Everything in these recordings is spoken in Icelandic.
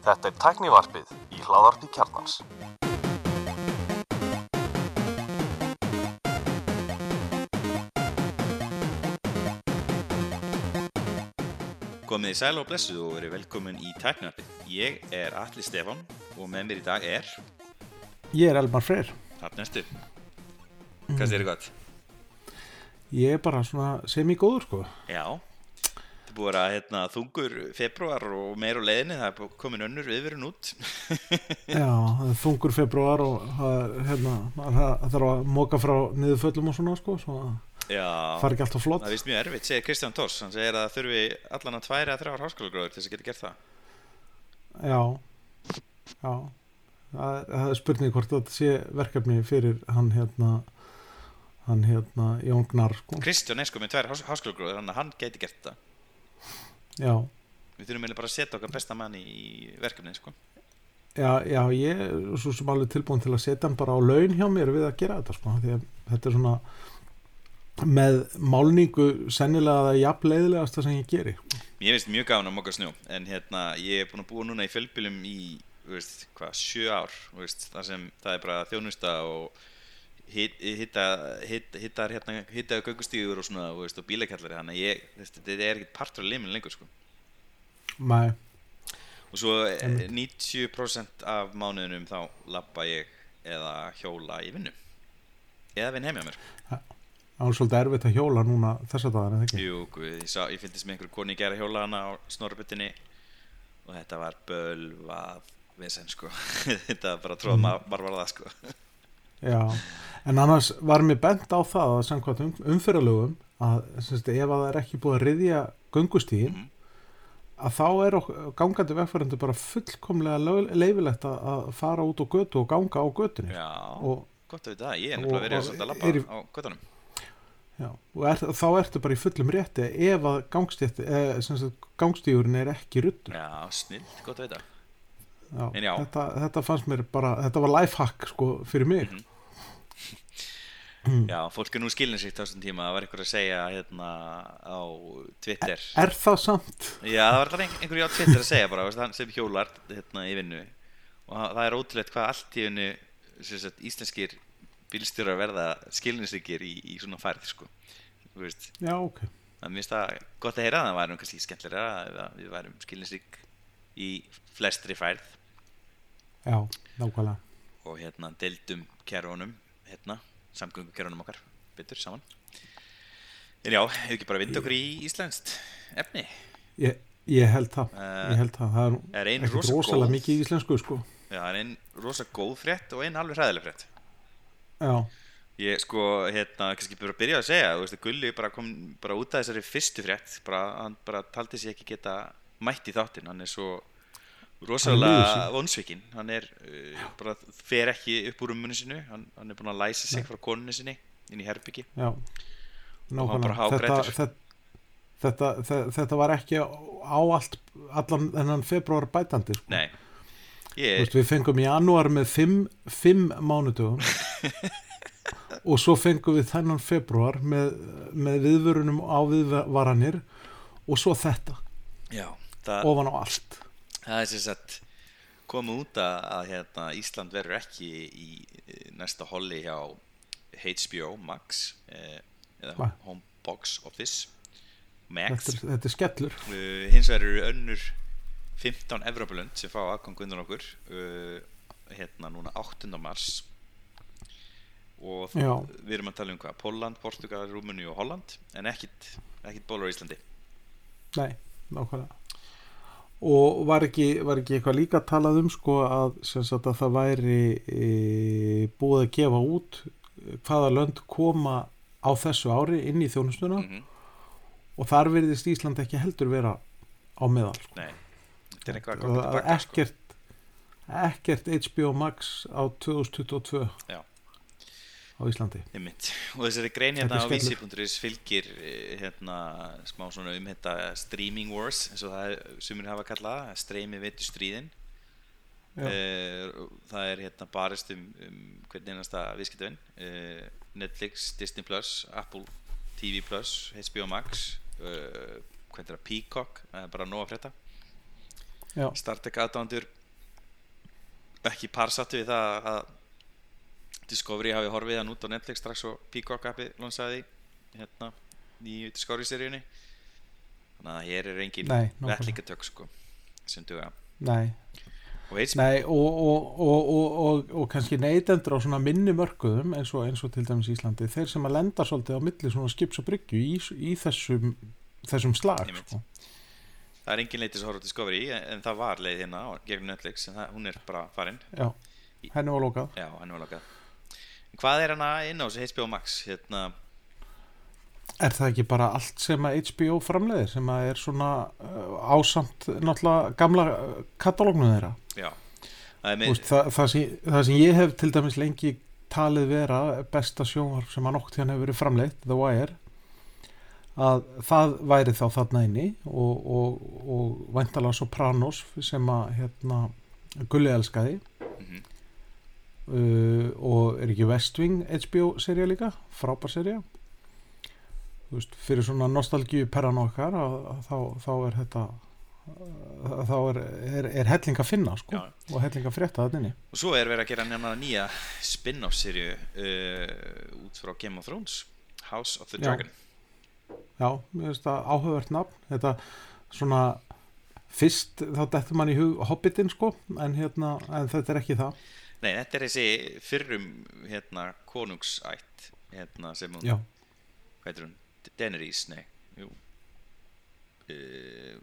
Þetta er tæknivarpið í hláðarpi kjarnans. Komið í sæl og blessu og verið velkomin í tæknivarpið. Ég er Alli Stefán og með mér í dag er Ég er Elmar Freyr. Hrafn Nestu. Hvað er þér gott? Ég er bara svona semi-góður sko. Já, er búið að hérna, þungur februar og meir á leiðinni, það er komin önnur viðverun út. Já, þungur februar og það, hérna, þarf að móka frá niður föllum og svona sko. Svo það fari ekki alltaf flott. það vist mjög erfitt, segir Kristján Tors. Hann segir að þurfi allan að tværi að þrjára háskólagráður til þess að geta gert það. Já, já. Það, það er spurning hvort þetta sé verkefni fyrir hann hérna, hann hérna Jón Gnar sko. Kristján er sko með tværi hás háskólagráður, hann geti gert það. Já, Við þurfum eiginlega bara að setja okkar besta mann í verkefnið, sko. já, já, ég er svo sem alveg tilbúin til að setja hann bara á laun hjá mér við að gera þetta sko. Að þetta er svona með málningu sennilega það jafn leiðilegasta sem ég geri. Mér finnst mjög gaman að moka snjó en hérna ég er búin að búa núna í fjölbýlum í þú veist, hvað, sjö ár veist, þar sem það er bara þjónusta og hitta hit- hittar hérna, hittaðu göngustíður og svona veist, og bílakallari þannig að ég, þetta er ekkert partur af limin lengur sko. Nei, og svo eh, Einmitt. 90% af mánuðinum þá lappa ég eða hjóla í vinnu eða vinn heim hjá mér það var svolítið erfitt að hjóla núna þessa dagar en ekki. Jú, guð, ég, sá, ég fylgdist með einhverju koni gera hjóla hana á snorrubyttinni og þetta var bölvað vesen sko þetta var bara tróð Mm. bara var það sko Já, en annars var mér bent á það að samkvæmt um, umfyralögum að semst, ef að það er ekki búið að riðja göngustíðin Mhm. að þá er gangandi vegfærandu bara fullkomlega leifilegt að, að fara út á götu og ganga á götunni. Já, og, gott að vita það, ég er nefnilega verið að er lappa á göttunum já, og er, þá ertu bara í fullum rétti ef að eh, gangstíðurinn er ekki ruttur Já, snill, gott að vita. Já, En já. Þetta, þetta fannst mér bara, þetta var lifehack sko fyrir mig. Mhm. Mm. Já, fólk er nú skilin sitt á þessum tíma það var einhver að segja hérna á Twitter Er það samt? Já, það var alltaf ein- einhverju á Twitter að segja bara, veist, sem hjólar hérna í vinnu og það er ótrúlegt hvað allt í vinnu íslenskir bílstjórar verða skilninsríkir í, í svona færð sko. Já, ok það er mjög það gott að heyra það værum kannski skemmtilega að við værum skilninsrík í flestri færð Já, nákvæmlega og hérna deildum kerfunum hérna, samgöngu kerfunum okkar betur saman. En já, hefur ekki bara vind okkur í íslenskt efni? Ég, ég held það, Eh, ég held það, það er er ekkert rosa rosalega mikið í íslensku sko. Já, það er einn rosa góð frétt og einn alveg hræðileg frétt. Já, Ég sko, hérna, kannski bara byrja að segja, þú veist, Gulli bara kom bara út af þessari fyrstu frétt, bara, hann bara taldi sig ekki geta mætt í þáttinn, hann er svo rosalega vonsvikinn, hann er uh, bara, fer ekki upp úr rúmunu sinu, hann, hann er búin að læsa sig frá konunni sinni inn í herbyggi. já. Hann bara hágrætur. þetta, þetta, þetta, þetta var ekki á allt allan þennan februar bætandi sko. Nei, ég, veist, Við fengum í janúar með fimm, fimm mánudögum. Og svo fengum við þennan februar með, með viðvörunum á viðvaranir. Og svo þetta. Já, það, ofan á allt það er sem sagt komið út að, að hérna, Ísland verður ekki í næsta holli hjá HBO Max eh, eða Nei. Home Box Office Max. Þetta er, þetta er skellur. Uh, hins vegar eru önnur 15 Evropalund sem fá aðgang undan okkur uh, hérna núna 8. mars. Og við erum að tala um hvað? Póland, Portugal, Rúmuni og Holland en ekkit, ekkit bólur á Íslandi. Nei, nákvæmlega og var ekki, var ekki eitthvað líka talað um sko að, sagt, að það væri e, búið að gefa út hvaða lönd koma á þessu ári inn í þjónustuna mm og þar verðist Ísland ekki heldur vera á meðal sko. Nei, þetta er eitthvað að koma tilbaka sko. ekkert, ekkert HBO Max á 2022 Já. Á Íslandi. Einmitt. og þessari grein hérna á vísi.is fylgir eh, hérna smá svona um þetta streaming wars eins og það er, sumir hafa kallað streymi veitu stríðin. Uh, það er hérna barist um, um hvernig einasta viðskiptavinn uh, Netflix, Disney Plus, Apple TV Plus, HBO Max uh, hvernig er það Peacock, það er bara nóg að frétta. Já, Star Trek aðdándur ekki parsattu við það að Discovery hafi horfið hann út á Netflix strax og Peacock appi lonsaði því, hérna í Discovery seríunni þannig að hér er engin vettlíkatök sko sem duga. Nei, nei og, og, og, og, og, og kannski neytendur á svona minni mörkuðum eins og, eins og til dæmis Íslandi þeir sem að lenda svolítið á milli svona skips og bryggju í, í þessum, þessum slag sko. það er engin horfa á Discovery en, það var leið hérna gegnum Netflix en það, hún er bara farin. Já, henni var lokað. Já, hann var lakað hvað er hana inn á þessu HBO Max? Hérna, Er það ekki bara allt sem að HBO framleiðir sem að er svona uh, ásamt náttúrulega gamla uh, katalógnu þeirra? já. Það veist, það, það, sem, það sem ég hef til dæmis lengi talið vera besta sjónvarp sem að nokk tíðan hefur verið framleitt The Wire að það væri þá þarna inni og, og, og væntalega Sopranos sem að hérna Gulli elskaði. Mhm. Uh, og er ekki West Wing HBO serja líka, frábær serja fyrir svona nostalgíu perran okkar að, að þá, þá er þetta að þá er, er, er helling að finna sko, og helling að frétta þetta inni. Og svo er verið að gera nefna nýja spin-off serju uh, út frá Game of Thrones House of the. Dragon. Já, mér finnst það áhugavert nafn. Þetta svona fyrst þá dettur mann í hug Hobbitin sko en hérna, en þetta er ekki það Nei, þetta er þessi fyrrum hérna, konungsætt hérna, sem hún, hvað heitir hún? Daenerys, nei. Uh,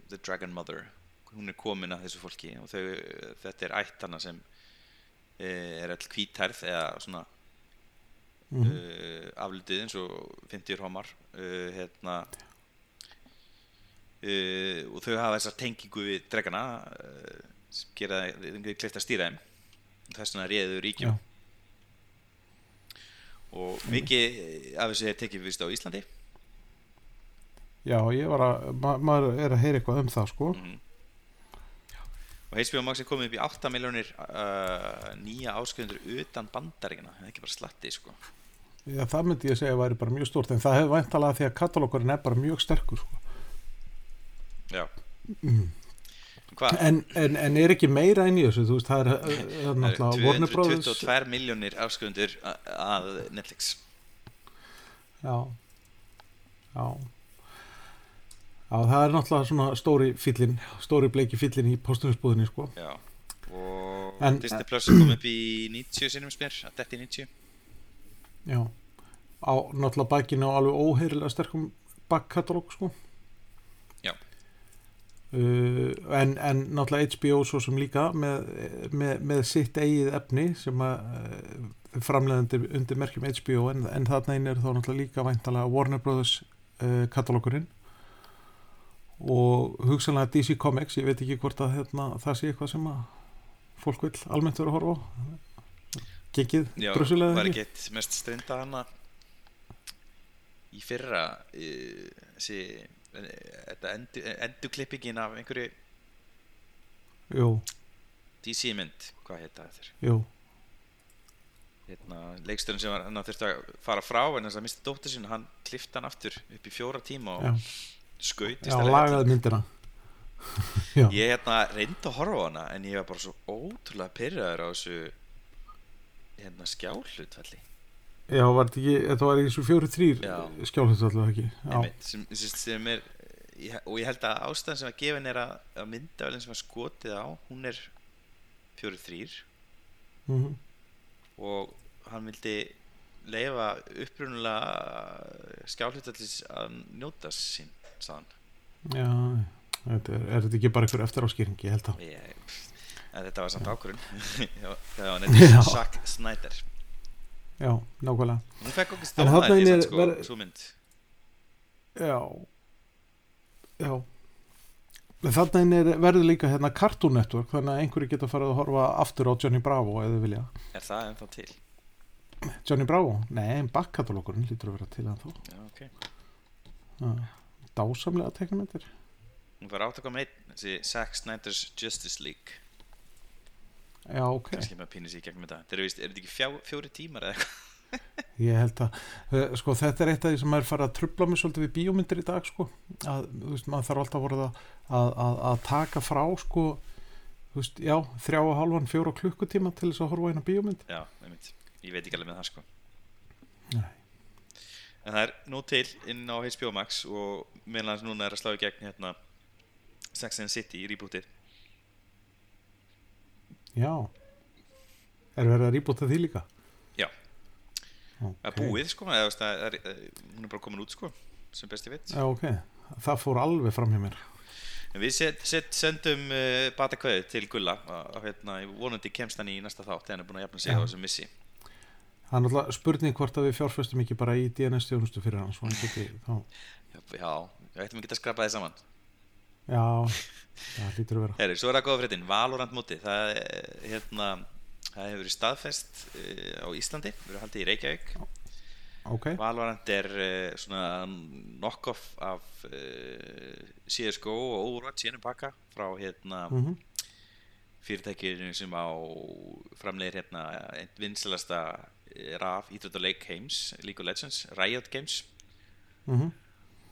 The Dragon Mother. Hún er komin að þessu fólki og þau, þetta er ætt hana sem uh, er all hvítærð eða svona mm uh, aflitið eins og 50 homar hérna. Og þau hafa þessar tengingu við dregana sem gera þeim kleift að stýra þeim þess vegna réðu ríkjum Já. og mikið af þessu er tekið vist á Íslandi? Já ég var að ma maður er að heyra eitthvað um það sko. Mm og HBO Max er komið upp í 8 miljónir uh, nýja ásköndur utan bandaríkina það er ekki bara slatti sko. Já, það myndi ég segja að væri bara mjög stórt en það hefur væntalega því að katalókurinn er bara mjög sterkur sko. já. Mm. En, en, en er ekki meira inn í þessu? Þú veist, það er, er, er náttúrulega Warner Brothers. 222 miljónir ásköndur að Netflix. Já. Já. Já, það er náttúrulega svona stóri fyllin, stóri bleiki fyllin í postunisbúðinni sko. Já, og En- Disney Plus komið upp í 90 sinum spyr, að er 90 Já, á náttúrulega bakinu á alveg óheirilega sterkum bakkatalóg sko. Já. Uh, en, en náttúrulega HBO svo sem líka með, með, með sitt eigið efni sem að uh, framleiðandi undir merkjum HBO en, en þarna einn er þá náttúrulega líka væntalega Warner Brothers uh, katalókurinn og hugsanlega DC Comics, ég veit ekki hvort að hérna, það sé eitthvað sem að fólk vil almennt vera að horfa gengið Já, drussulega var ekki? eitt mest strinda hana í fyrra þessi þetta endur, endurklippingin af einhverju Jú, DC mynd, hvað heita þetta jú, hérna, leiksturinn sem var, hann þurfti að fara frá en þess að misti dóttir sinna, hann klippti hann aftur upp í fjóra tíma og já, skaut í já lagaði myndina. Já, Ég hérna reyndi að horfa á hana en ég var bara svo ótrúlega pyrraður á þessu hérna skjálhlutfalli. Já var þetta ekki, þetta var í þessu fjóri þrýr Já. skjálfut alltaf ekki? Sem, sem, sem er ég, og ég held að ástæðan sem að gefin er að, að myndavælinn sem var skotið á hún er fjóri þrýr mhm, og hann vildi leifa upprunulega skjálhlutfallis að njóta sín sagðan já þetta er, er þetta ekki bara einhver eftir áskýring ég held að ég, þetta var samt ákvörun það var nefnir Zack Snyder. Já, nákvæmlega. Hún fekk okkur þarna þetta er- sko, mynd. Já já. Er, verður líka hérna Cartoon Network þannig að einhverju geta farið að horfa aftur á Johnny Bravo eða vilja. Er það ennþá til? Johnny Bravo? Nei, en bakkatalókurinn lítur að vera til en þá Já, ok. Dásamlega teiknumyndir Hún var átt að koma einn, þessi Zack Snyder's Justice League. Já, ok. Kannski með að pínu sér í gegnum þetta. Þeir eru víst, er þetta ekki fjá, fjóri tímar eða eitthvað? Ég held að, eh, sko, þetta er eitt af því sem er farið að trubla mig svolítið við bíómyndir í dag, sko, að, þú veist, maður þarf alltaf voruð að, að, að, að taka frá, sko, þú veist, já, þrjá og halvan, fjóra klukkutíma til þess að horfa eina bíómynd Já, einmitt. Ég veit ekki alveg með það sko. Nei. En það er nú til inn á HBO Max og meðan núna er að slá í gegn hérna Sex and City í rebootið. Já Er verið að rýbúta því líka? Já. Ok. Það er búið sko, eða, það er, eh, hún er bara komin út sko, sem besti veit. Já, ok. Það fór alveg fram hjá mér. En við set, set, sendum uh, bata kveðið til Gulla og hérna, vonandi kemst hann í næsta þátt þegar hann er búin að jafna sig Já. á þessum missi. Það er náttúrulega spurning hvort að við fjárfestum ekki bara í DNS-stjónustu fyrir hann, geti þá, Já, við ættum ekki að skrapa þið saman. já, það lítur að vera. Herri, svo er það góða fréttin, Valorant móti, það, er, hérna, það hefur verið staðfest uh, á Íslandi, verið haldið í Reykjavík. Ok, Valorant er svona knock-off af uh, CSGO og Overwatch í ennum pakka frá hérna mhm, fyrirtækinu sem á framleiðir hérna einn vinsalasta raf íþrótt og leik heims League of Legends, Riot Games mhm,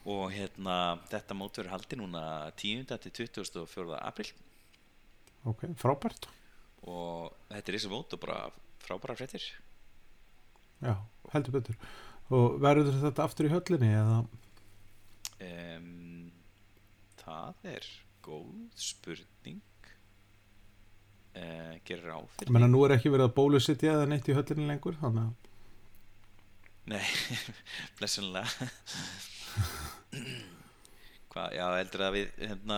og hérna þetta mót verður haldið núna 10. til 24. april ok, frábært. Og þetta er þessi mót og bara frábæra fréttir. Já, heldur betur. Og verður þetta aftur í höllinni eða? um, það er góð spurning. Uh, gerir á Ég fyrir menna, nú er ekki verið að bólusitja eða neitt í höllinni lengur, þannig að, Nei, blessunlega Hvað, já, heldur að við hérna,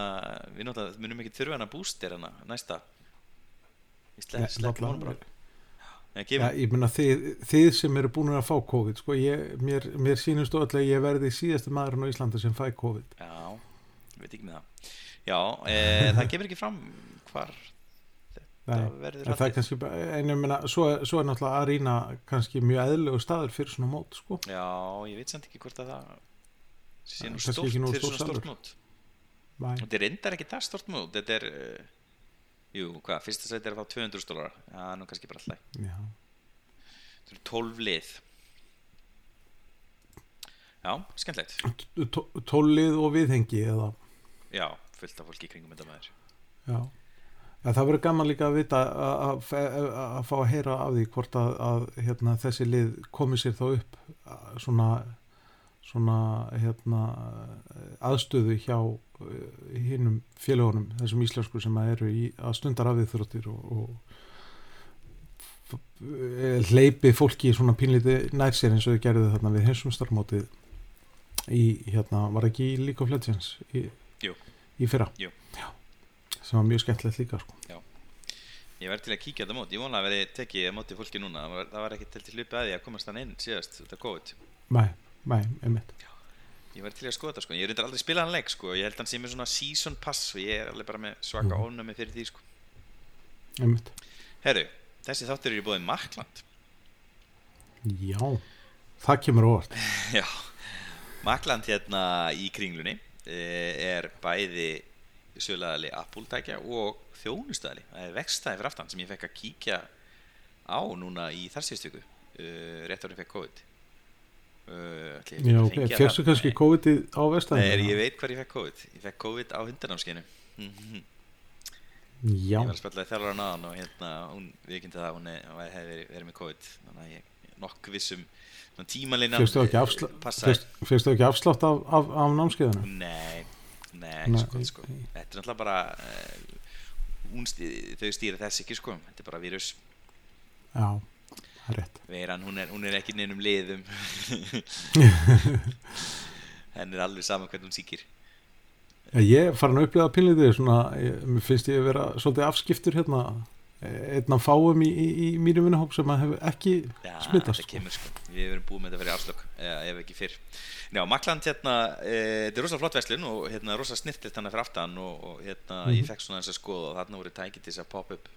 við náttúrulega munum ekki þurfa hana bústir hana næsta Ég sle, Nei, sleppum hún náttúrulega- bara Nei, já, ég menna, þið, þið sem eru búin að fá COVID, sko, ég, mér, mér sýnist öll að ég verði síðasti maðurinn á Íslandi sem fæ COVID. já, ég veit ekki með það. Já, e, það kemur ekki fram hvar Nei, það verður en kannski, en ég menna, svo, svo er náttúrulega Arína kannski mjög eðlilegu staður fyrir svona mót, sko. Já, ég veit samt ekki hvort að það sé nú stórt fyrir svona stórt mót. Nei. Þetta er reyndar ekki það stórt mót Þetta er, uh, jú, hvað, fyrsta sæti er að fá 200 dólar Já, nú kannski bara alltaf. Já. Það eru 12 lið. Já, skemmtilegt. Tó- Tólið og viðhengi eða? Já, fullt af fólki kringum þetta maður. Já. Ja, það verður gaman líka að vita að- fá að heyra af því hvort að, að hérna, þessi lið komi sér þá upp svona, svona hérna, aðstöðu hjá hinnum félagunum þessum íslensku sem að eru í, að stundar af þróttir og, og eh, hleypi fólki svona pínliti nær sér eins og þau gerðu þarna við heimsum starfmótið í hérna, var ekki í League of Legends í, í fyrra. Já. sem var mjög skemmtilegt líka sko. Ég verði til að kíkja þetta mót. Ég vona að verði tekið að móti fólki núna. Það var, það var ekki til til hlupi að því að komast hann inn síðast Þetta COVID. Nei, nei, einmitt. Ég verði til að skoða þetta sko. Ég reyndar aldrei spilað hann leik sko. Ég held hann sé með svona season pass Og ég er alveg bara með svaka Mhm. ónæmi fyrir því sko. Einmitt. Herru, þessi þáttur er í bóðin Makland Já, það kemur óvart. Já, Makland hérna í kringlunni eh, er bæði söglaðali Apple-tækja og þjónustæðali. Það er vextaði fyrir aftan sem ég fekk að kíkja á núna í þar síðustu viku, uh, rétt árið fekk COVID. Uh, ætli ég Já, geti ok, fengið férstu það? kannski Nei. COVID-ið á Nei, vestæðinu? er, ég veit hvar ég fekk COVID. Ég fekk COVID á hundarnámskeinu. -hmm. Já, Ég var að spalla þjálfur á náðan og hérna, hún viðkynnti það að hún hefði verið, verið með COVID. Þannig að ég nokk vissum tímalina férstu ekki, afsla, passaði. fyrst, ekki afslátt af, af, af námskeiðinu? Nei, nei, Nei, sko, sko. nei. Þetta er náttúrulega bara uh, hún stý, þau stýra þess ekki sko Þetta er bara vírus Já, rétt. Veiran, hún er, hún er ekki neinum liðum. Henn er alveg saman hvernig hún sýkir. Ég er farin að svona, ég, mér finnst ég að vera svolítið afskiptur hérna einn af fáum í, í, í mínum vinnahóp sem að hefur ekki Já, smittast kemur sko. Við erum búið með þetta fyrir afslökk ef ekki fyrr. Já, Makland hérna, e, þetta er rosa flott verslun og hérna rosa snirtilt hann fyrir aftan og, og hérna Mhm. ég fekk svona þess að skoða og þarna voru tæki til þess að pop up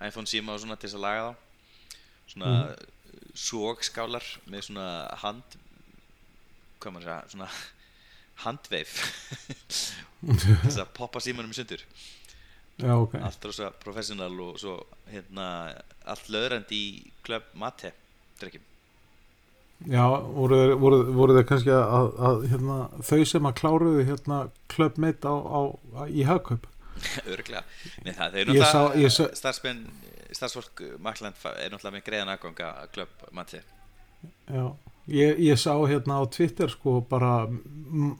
iPhone síma og svona til þess að laga þá svona mm sógskálar með svona hand hvað maður segja, svona handveif. Þess að poppa símanum í sundur. Já, ok. Allt rosa professional og svo hérna allt löðrandi í Club Mate drekkjum Já, voru, voru, voru þeir kannski að, að hérna, þau sem að kláruðu hérna Club Med á, á, á, í hagkaup? Örglega Nei, það, ég náttúrulega starfsmenn starfsfólk Makland er náttúrulega með greiðan aðganga klöpp matli Já, ég, ég sá hérna á Twitter sko bara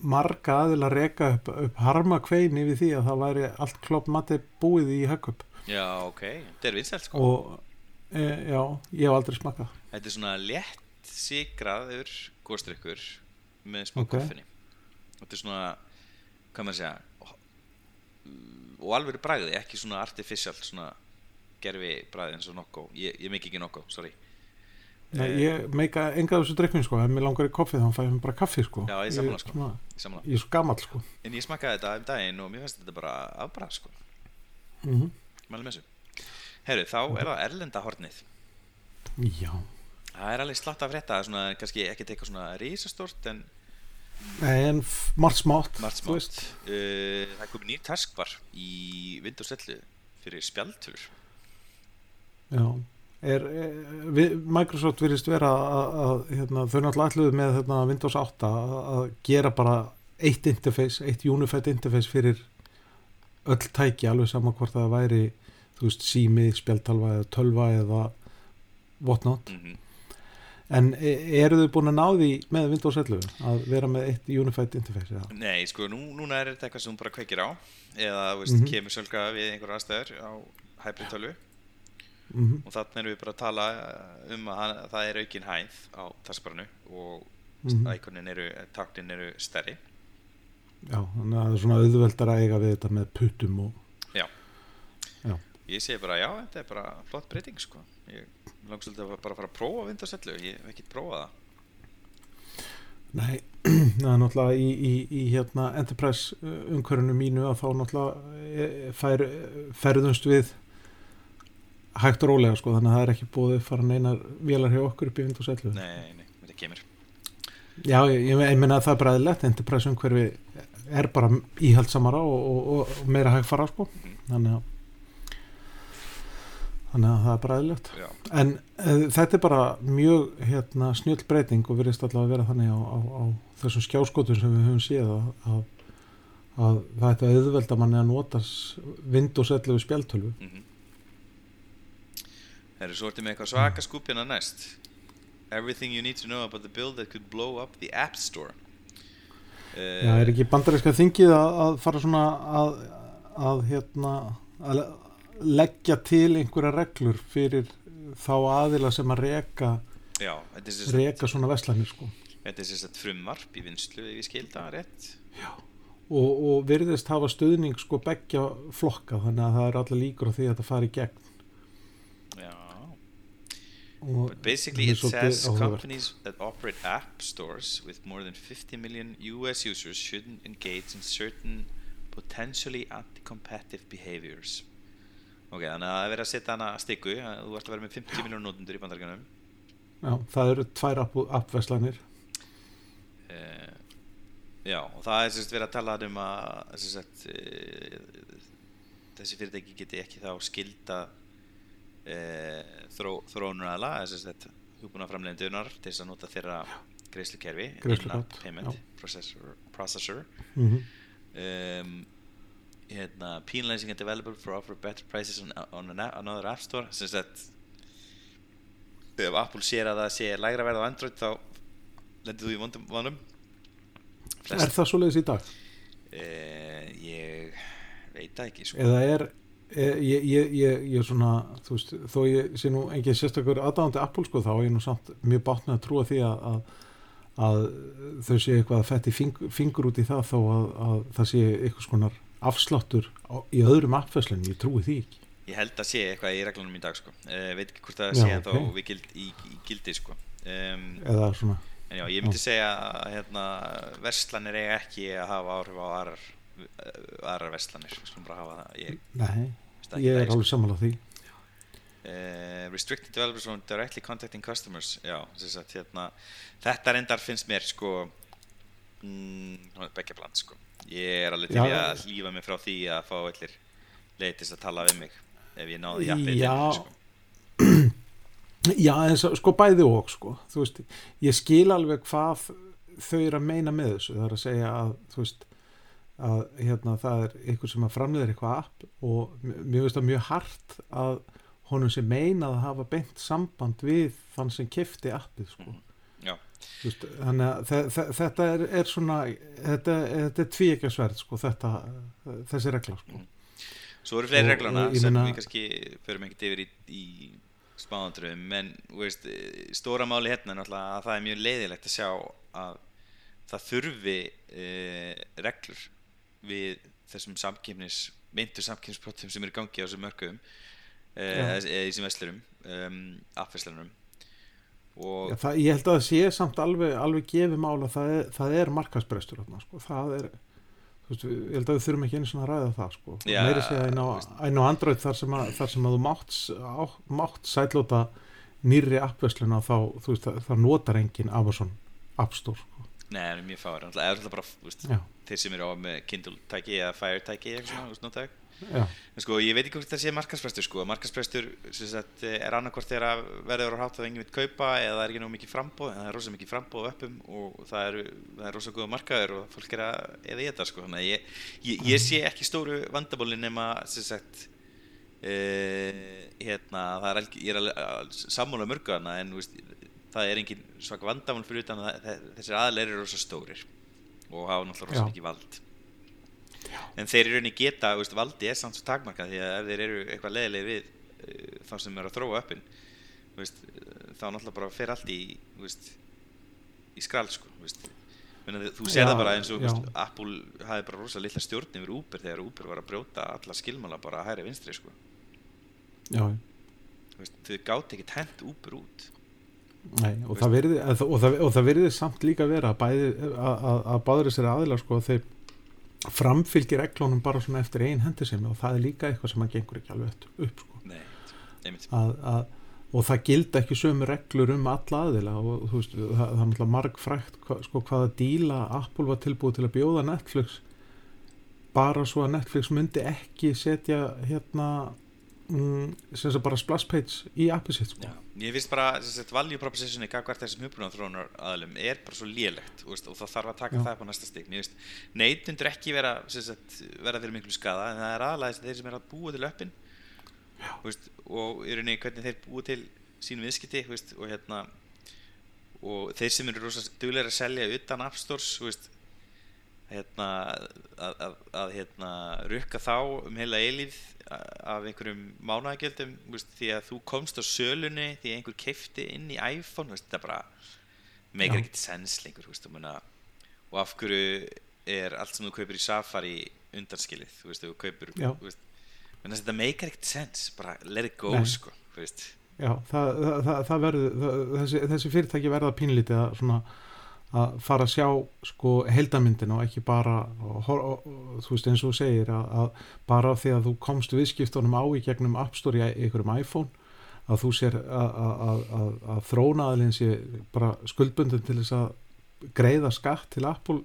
marga aðila reka upp, upp harma kvein yfir því að það væri allt klopp mati búið í höggup Já, ok, þetta er vinsælt sko. Og e, já, ég hef aldrei smakað Þetta er svona létt sigraður góðstrykkur með smá koffinni Þetta er svona, hvað maður segja og alveg bragði, ekki svona artificial svona gerfi bragði eins og nokko. Ég, ég mikið ekki nokko, sorry. Nei, Eh, ég meika enga þessu drikkun sko. Ef mér langar í koffið þá fæ ég mér bara kaffi sko. Já, ég sammála, sko. svona, Ég er svo gamall sko. En ég smakkaði þetta um daginn og mér finnst þetta bara afbrað sko, mm mælum þessu. Herru, þá er það erlenda hornið Já, Það er alveg slatt af frétta, svona kannski ekki eitthvað svona risastórt en en margt smátt uh, Það er komið nýr taskvar í 11 fyrir spjaldtölur Já er, er, við, Microsoft virðist vera að, að hérna, þau náttúrulega ætluðu með hérna, Windows 8 að, að gera bara eitt interface, eitt unified interface fyrir öll tæki alveg sama hvort það væri þú veist, sími, spjaltalva eða tölva eða whatnot mm en e- eru þau búin að ná því með Windows 11 að vera með eitt unified interface eða? Nei, sko, nú, núna er þetta eitthvað sem hún bara kveikir á eða, þú veist, Mhm. kemur sölga við einhverja aðstæður á hybrid tölvu Mm og þannig erum við bara að tala uh, um að það er aukin hæð á taskbarinu og Mhm. íkonin eru, taktin eru stærri Já, þannig að það er svona auðveldar að eiga við þetta með puttum og Já. Já. Ég segi bara, já, þetta er bara flott breyting, sko Ég langt svolítið að bara fara að prófa 11 ég hef ekki prófað það Nei, það er náttúrulega í, í, í hérna Enterprise umhverfunu mínu að þá náttúrulega eh, fær, ferðumst við hægt og rólega sko, þannig að það er ekki búið að fara neinar vélar hjá okkur upp í Windows 11 Nei, nei, þetta kemur. Já, ég, ég, ég meina að það er bara eðlilegt Enterprise umhverfi er bara íhaldsamara og, og, og, og meira hægfara sko, Mhm. þannig að þannig að það er bara Já, En uh, þetta er bara mjög hérna, snjöll breyting og virðist allavega að vera þannig á, á, á þessum skjáskotum sem við höfum séð að, að, að það ætti að auðvelda manni að nota s- Windows 11 spjaltölvu. mm Það eru svo ertu með eitthvað svaka skúpina næst. Everything you need to know about the build that could blow up the App Store. Uh, Já, er ekki bandaríska þingið að, að fara svona að, að hérna að le- leggja til einhverja reglur fyrir þá aðila sem að Já, er sagt- reka svona veslanir sko. Þetta er sagt frumvarp í vinslu ég skilda rétt. Og, og virðist hafa stuðning sko beggja flokka þannig að það er allir líkur á því að þetta fari gegn. Já But basically it says companies that operate app stores with more than 50 million US users shouldn't engage in certain potentially anti-competitive behaviors. Ok, þannig að það er verið að setja hana að stikku. Þú ert að vera með 50 miljónu nótundur í bandarganum Já, það eru tvær app- appverslanir. Uh, Já, og það er sérst verið að tala um að sérst, uh, þessi fyrirtæki geti ekki þá skilda þró, þróunar aðla sérst, hugbúna framleiðendunar til þess að nota þeirra greiðslukerfi payment já. processor, processor mm um, hérna, penalizing a developer for offer better prices on, on an, another app store sem sagt ef Apple sér að það sé lægra verð á Android þá lendir þú í vondum vonum Er það svoleiðis í dag? uh, ég veit ekki sko. Eða er ég, ég, ég, ég svona þú veist, þó ég sé nú engin sérstakur aðdáðandi Apple sko þá er ég nú samt mjög bátt með að trúa því að, að, að þau sé eitthvað að fetti fing, fingur út í það þó að, að það sé eitthvað skonar afsláttur á, í öðrum appveslunum, ég trúi því ekki ég held að sé eitthvað í reglunum í dag sko. uh, veit ekki hvort það Já, sé ennþá ok. við gild, í, í gildi sko. um, eða svona, en já, ég myndi segja að hérna, verslanir eiga ekki að hafa áhrif á aðrar hafa það. Ég, nei ég er alveg sammála því. Uh, restricted developers from directly contacting customers. Já, sagt, hérna, þetta reyndar finnst mér sko mm, begja bland sko. Ég er alveg til Já. að hlífa mig frá því að fá allir leiðist að tala við mig ef ég náði jafnveg Já. sko. Já, svo, sko bæði og sko, þú veist, ég skil alveg hvað þau eru að meina með þessu, það er að segja að þú veist, að hérna, það er einhver sem að framleiðir eitthvað app og mér finnst það mjög hart að honum sem meinað að hafa beint samband við þann sem kefti appið sko. Þú veist, þannig að þe- þe- þetta er, er svona þetta, þetta er tvíekjarsverð sko, þessi regla sko. Mhm. Svo eru fleiri Og- reglana og sem við kannski förum ekkert yfir í, í smáðandröðum en veist, stóra máli hérna er náttúrulega að það er mjög leiðilegt að sjá að það þurfi e, reglur við þessum samkipnis myndu samkipnisbrotum sem eru gangi á þessum mörgum e, Já. eða í þessum vestlurum um, appverslurum og Já, það, ég held að það sé samt alveg, alveg gefið mála það er, það er markasbrestur þarna, sko. það er veist, ég held að við þurfum ekki einu svona að ræða það sko. Já, meiri segja einn á, einn á Android þar sem að, þar sem að þú mátt, á, mátt sætlóta nýrri appversluna þá veist, það, það notar engin Amazon App Store sko. Nei, það er mjög fáir, það er alltaf bara já, þeir sem eru á með Kindle tæki eða Fire tæki eitthvað svona, þú veist, notaðu já, En sko, ég veit ekki hvort það sé markaðsprestur sko, markaðsprestur sem sagt, er annarkvort þegar verður á hátt að enginn veit kaupa eða það er ekki nóg mikið frambóð, en það er rosa mikið frambóð á uppum og það er, það er rosa góða markaður og fólk er að eða í þetta sko, ég, ég, ég sé ekki stóru vandabólin nema sagt uh, hérna, er alveg, ég er alveg að sammála mörgu hana en veist, það er engin svaka vandamál fyrir utan að þessir aðleir eru rosa stórir og hafa náttúrulega rosa Já. mikið vald en þeir í rauninni geta, veist, valdi er samt svo takmarkað því að ef þeir eru eitthvað leðileg við uh, þá sem eru að þróa uppin þú veist, uh, þá náttúrulega bara fer allt í veist, í skrald sko, þú sér Já, það bara eins og já. Apple hafi bara rosa litla stjórn yfir Uber þegar Uber var að brjóta alla skilmála bara hægri vinstri sko. já, þau gátt ekki hent Uber út Nei, og, það virði, og, það, og það virði samt líka vera að, bæði, að, að, að báður þessari aðilar sko, þeir framfylgir reglunum bara svona eftir einn hendi sem og það er líka eitthvað sem að gengur ekki alveg upp sko. Nei, að, að, og það gilda ekki sömu reglur um alla aðila og þú veist, það, það er margfrækt hva, sko, hvaða díla Apple var tilbúið til að bjóða Netflix bara svo að Netflix myndi ekki setja hérna mm, sem sagt bara splash page í appið sitt sko. Ég finnst bara sem sagt, value propositioni gagvart þessum hugbúna þróunar aðlum er bara svo lélegt veist, og það þarf að taka Já. það á næsta stig veist, neytundur ekki vera, sem sagt, vera fyrir miklu skada en það er aðalega þeir sem er að búa til öppin veist, og í rauninni hvernig þeir búa til sín viðskipti veist, og hérna og þeir sem eru rosa duglega að selja utan App Stores þú veist, hérna, að, að, að hérna, rukka þá um heila eilíð af einhverjum veist, því að þú komst á sölunni því að einhver keifti inn í iPhone veist, þetta bara meikar Já. ekkert sens lengur veist, og af hverju er allt sem þú kaupir í Safari undanskilið, þú veist, þú kaupir veist, þetta meikar ekkert sens bara let it go, sko Já, það, það, það, verður þessi, þessi fyrirtæki verða pínlítið að svona að fara að sjá sko heldamyndin og ekki bara og, og, og, þú veist eins og þú segir að, að bara því að þú komst viðskiptunum á í gegnum App Store í einhverjum iPhone að þú sér að, að, að, að, að þrónaðalinn sé bara skuldbundin til þess að greiða skatt til Apple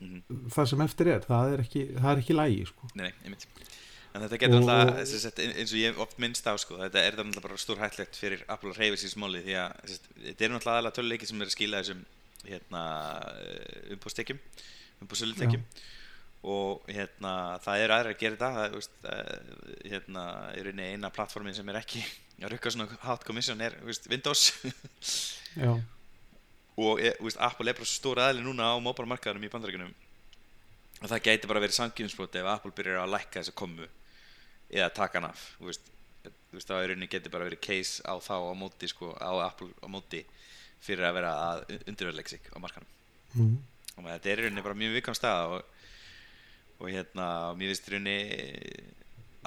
mm það sem eftir er, það er ekki, það er ekki lægi sko. nei, einmitt. En þetta getur Og- alltaf, sem sagt, eins og ég hef oft minnst á sko, þetta er alltaf bara stór hættlegt fyrir Apple að reyfa sér smáli því að þetta er náttúrulega aðalega töluleiki sem er að skila þessum hérna umbústekjum umbúsölutekjum og hérna það eru aðra að gera þetta það, er, veist, eh, hérna er eina plattformin sem er ekki að rukka svona hot commission er veist, Windows. Og þú veist, Apple er bara svo stór aðli núna á móbarmarkaðunum í bandaríkunum og það gæti bara verið samkjöfnsbroti ef Apple byrjar að lækka þessa komu eða taka hann af þú veist, það í rauninni geti bara verið case á þá á móti sko, á Apple á móti fyrir að vera að undirverleik sig á markanum mm. og þetta er í rauninni bara mjög vikam stað og, og hérna, mér finnst í rauninni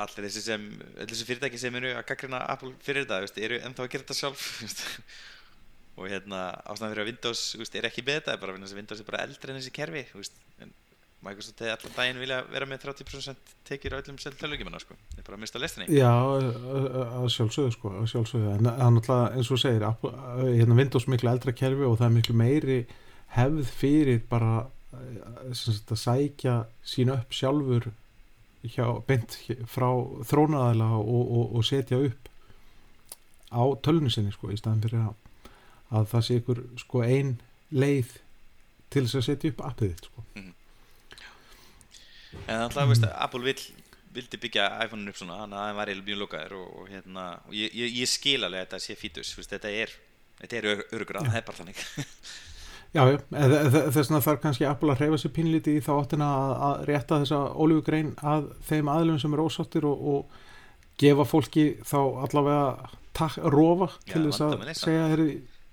allir þessi sem, allir þessi fyrirtæki sem eru að gaggrina Apple fyrir þetta, veist, eru ennþá að gera þetta sjálf veist. og hérna ástæðan fyrir að Windows veist, er ekki með þetta, er bara Windows er bara eldri en þessi kerfi veist. en Microsoft hefði allan daginn vilja vera með 30% tekjur á öllum tölvugimanna sko. það er bara að mista lestinni Já, að sjálfsögðu sko, að sjálfsögðu, en það er náttúrulega eins og segir, Apple- hérna Windows miklu eldra kerfi og það er miklu meiri hefð fyrir bara eh, sagt, að sækja sín upp sjálfur hjá, beint frá þrónaðala og, og, og setja upp á tölunni sinni sko, í staðan fyrir að, að það sé ykkur sko ein leið til þess að setja upp appið þitt sko. En alltaf, veist, Apple vill, vildi byggja iPhone-un upp svona, þannig að það var eiginlega mjög lokaður og, og hérna, og ég, ég, ég skil alveg að þetta sé fítus, veist, þetta er, þetta er ör- örugur að það er bara þannig. Já, já, þess vegna þarf kannski Apple að hreyfa sér pínlítið í þá áttina að, að rétta þessa ólífugrein að þeim aðlum sem eru ósáttir og, og gefa fólki þá allavega tak, rofa til þess að er segja þeirri,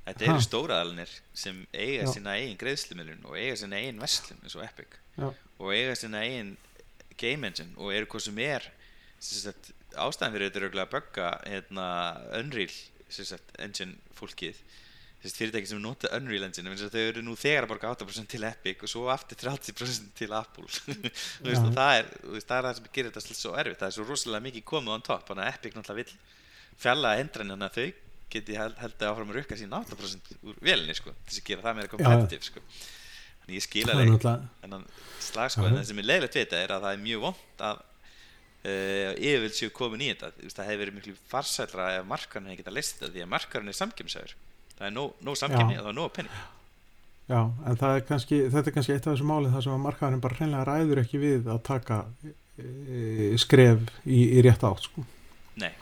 Þetta eru stóraðalinir sem eiga Já. sína eigin greiðslumilun og eiga sína eigin vestlum eins og Epic Já. Og eiga sína eigin game engine og eru hvað sem er sagt, ástæðan fyrir þetta er að bugga hérna, Unreal sagt, engine fólkið. Fyrirtæki sem nota Unreal Engine þau eru nú þegar að borga 8% til Epic og svo aftur 30% til Apple. Veist, það er, veist, það er það sem gerir þetta svo erfitt. Það er svo rosalega mikið komið on top þannig að Epic náttúrulega vill fjalla endran þannig að þau geti held, held að áfram að rukka sín 8% úr velinni sko, þess að gera það meira competitive sko. Þannig ég skil það er alveg náttúrulega þennan slag sko, en það sem er leiðilegt við þetta er að það er mjög vond að uh, yfirvild séu komin í þetta. Það hefur verið miklu farsællra ef markarinn hefði getað list þetta því að markarinn er samkjömsæður það er nóg, nóg samkjömni Já. og það er nóg penning Já, en er kannski, þetta er kannski eitt af þessu máli þar sem að markaðurinn bara hreinlega ræður ekki við að taka e, skref í, í rétt átt sko. Nei,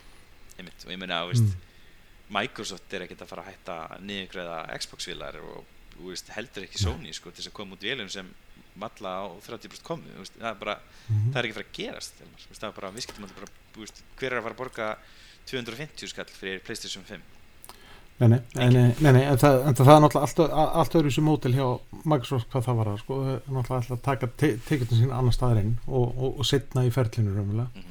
einmitt, og ég meina þú veist, Microsoft er ekkert að fara að hætta niðurgræða Xbox-vélar og veist, heldur ekki Sony sko, til þess að koma út vélum sem malla á 30% komu veist, það, er bara, Mhm. það er ekki að fara að gerast Elmar, þú veist, það er bara viðskiptum bara, þú veist, hver er að fara að borga 250 skall fyrir Playstation 5 Nei, nei, nei, nei, nei, en, það, en það er náttúrulega allt, allt öðru sem mótil hjá Microsoft hvað það var að sko, það er náttúrulega alltaf að taka te tekjum sín annar staðar inn og, og, og setna í ferlinu raunverulega.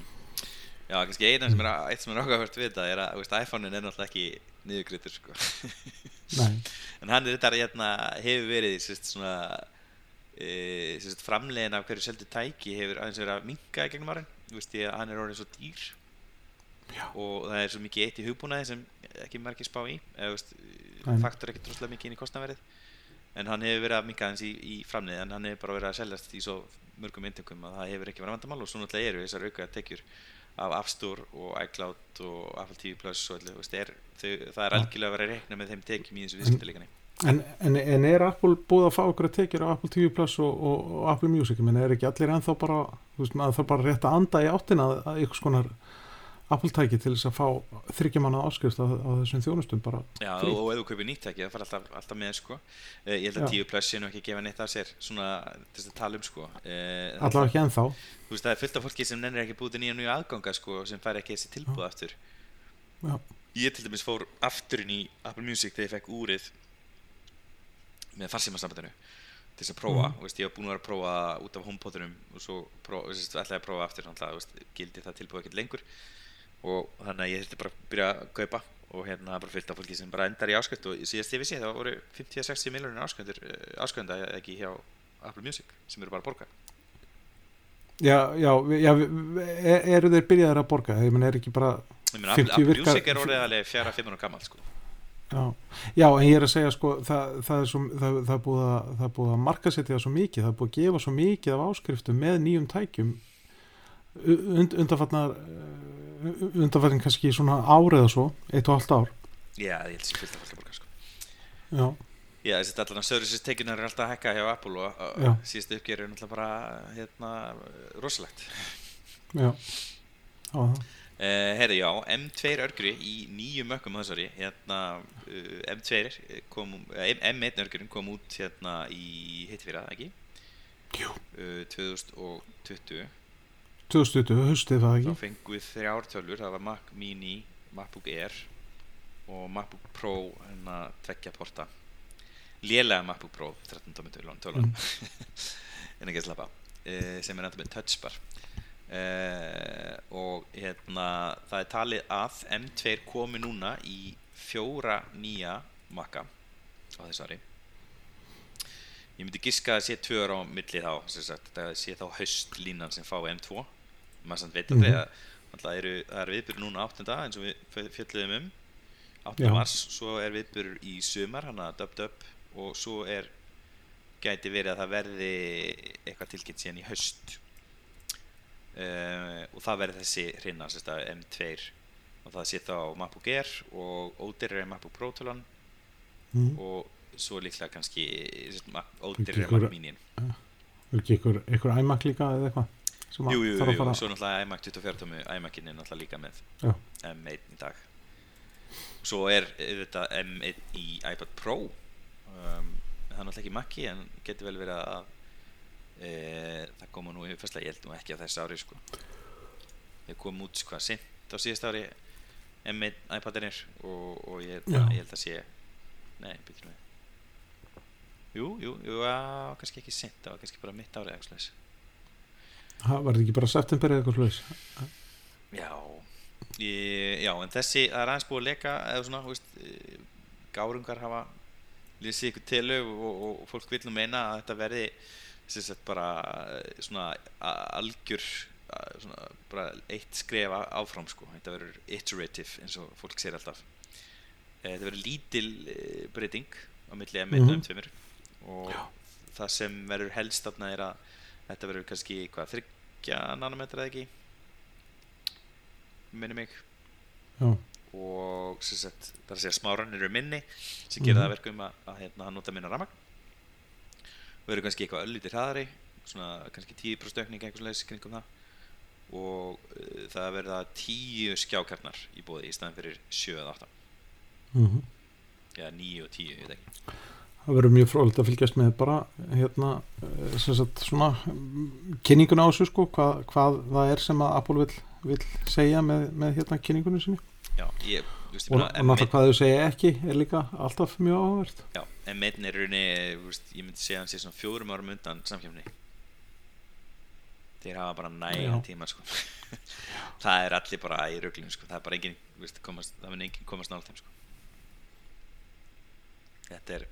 Já, kannski eina sem er, eitt sem er ákvæmst við þetta er að iPhone-in er náttúrulega ekki niðurgrættur sko. En hann er þetta hérna, hefur verið sérst, svona e, sérst, framlegin af hverju seldu tæki hefur aðeins verið að minka í gegnum árin. Að hann er orðin svo dýr. Já. og það er svo mikið eitt í hugbúnaði sem ekki margir spá í. Eða veist, Nei. faktor ekki droslega mikið inn í kostnaverið en hann hefur verið að minka aðeins í, í framlegin en hann hefur bara verið að seljast í svo mörgum inntökum að það hefur ekki verið vandamál og svo náttúrulega eru þessar auka tekjur af App Store og iCloud og Apple TV Plus og allir, veist, er, það er algjörlega að vera að reikna með þeim tekjum í þessu viðskiptalíkani en, en, en er Apple búið að fá okkur að tekjur á Apple TV Plus og, og, og Apple Music, menn er ekki allir ennþá bara, veist, maður þarf bara rétt að anda í áttina að, að ykkur skonar Apple tæki til þess að fá þryggjamanna áskrift á, þessum þjónustum bara Já, frí. og, ef þú kaupir nýtt tæki, það fara alltaf, alltaf með sko. uh, Ég held að Já. 10 plus sé nú ekki gefa neitt af sér svona þess að tala um sko. uh, allavega ekki ennþá. Þú veist, það er fullt af fólki sem nennir ekki búið til nýja nýja aðganga sko, sem fær ekki þessi tilbúð aftur Já. Ég til dæmis fór aftur inn í Apple Music þegar ég fekk úrið með farsímasambandinu til þess að prófa, mm. veist, ég var búin að vera að prófa út af homepodunum og svo prófa, veist, ætlaði að prófa aftur náttúrulega, veist, gildi það tilbúið ekkert lengur og þannig að ég þurfti bara að byrja að kaupa og hérna það bara fyllt af fólki sem bara endar í áskrift og síðast ég vissi það voru 50-60 miljonir áskrifendur áskrifenda ekki hjá Apple Music sem eru bara að borga Já, já, já, e- eru þeir byrjaðir að borga? Ég menn er ekki bara, meina, 50 Apple virkar- Music er orðið alveg fjara 5 ára gammal sko. já, já, en ég er að segja sko, það, það, er, svo, það, það, búið að, það búið að markasetja svo mikið, það búið að gefa svo mikið af áskriftum með nýjum tækjum und, undanfarnar undanfarnar kannski svona ár eða svo, eitt og halvt ár. Já, ég held að sé fullt af borga sko. já, Já, þessi allan að services tekjunar er alltaf að hækka hjá Apple og, síðustu uppgjör er náttúrulega bara hérna, rosalegt. Já, já, Uh, herri, já, M2 örgri í nýju mökkum á þessari hérna, uh, M2 kom, uh, M1 örgurinn kom út hérna í hittifýra, ekki? Jú. Uh, 2020 2020, haustið það þá ekki fengum við þrjár tölvur, það var Mac Mini, MacBook Air og MacBook Pro hérna tveggja porta. Lélega MacBook Pro 13 tómi tölun, tölun. en ekki að slappa uh, sem er enda með touchbar. Uh, og hérna það er talið að M2 komi núna í fjóra nýja Maca á þessu ári. Ég myndi giska að sé tvö ára á milli þá sagt, það sé þá haustlínan sem fá M2 maður samt veit aldrei Mhm. að náttúrulega eru, það er viðbyrður núna 8. eins og við fjö- fjölluðum um 8. Já. mars, svo er viðbyrður í sumar hann að dub dub og svo er gæti verið að það verði eitthvað tilkynnt síðan í haust uh, og það verði þessi hrinna sérst að M2 og það sé þá MacBook Air og ódýrari en MacBook Pro tölan mm. og svo líklega kannski sérst, Mac- Ekki ódýrari en ykkur- Mac Mini ekki ykkur, ykkur iMac líka eða eitthvað Jú, jú, jú, jú, svo náttúrulega iMac 24 tómi iMacin er náttúrulega líka með Já. M1 í dag. Svo er þetta M1 í iPad Pro. Um, Það er náttúrulega ekki Maci en getur vel verið að e, það koma nú yfir fyrstlega, ég held nú ekki á þessu ári sko. Ég kom út hvað sint á síðast ári M1 iPadinir og, og ég, held að, ég held að sé Nei, byrjum við Jú, jú, jú, á, kannski ekki það var kannski bara mitt árið eitthvað slags Ha, var þetta ekki bara september eða eitthvað sluðis Já, ég, já, en þessi, það er aðeins búið að leka eða svona, þú veist, eh, gárungar hafa lýsið ykkur til og, og, og fólk vil nú meina að þetta verði sem sagt bara eh, svona algjör svona bara eitt skref áfram sko, þetta verður iterative eins og fólk segir alltaf. Eh, þetta verður lítil breyting á milli M1 og Mhm. M2 og það sem verður helst er að þetta verður kannski hvað, þryggja nanometra eða ekki minni mig. Já, og sagt, það er að segja smáran eru minni sem gerir það Mhm. að verkum að, að hérna, hann nota minna ramagn og verður kannski eitthvað öllítið hraðari svona kannski 10% aukning eitthvað slags kringum það. Og uh, það verða 10 skjákarnar í bóði í staðin fyrir 7 eða 8 mm eða 9 og 10, ég veit ekki það verður mjög frólægt að fylgjast með bara hérna eh, sem sagt svona kynninguna á þessu sko hvað, hvað það er sem að Apple vil, vil segja með, með hérna kynningunum sinni. Já, ég, þú veist, ég meina, og náttúrulega hvað þau segja ekki er líka alltaf mjög áhverð Já, en meitin er í rauninni, þú veist, ég myndi segja að hann sé svona fjórum árum undan samkjöfni Þeir hafa bara Já. tíma, sko. Það er allir bara í ruglum, sko. Það er bara engin, þú veist, komast, það mun engin komast nála þeim, sko. Þetta er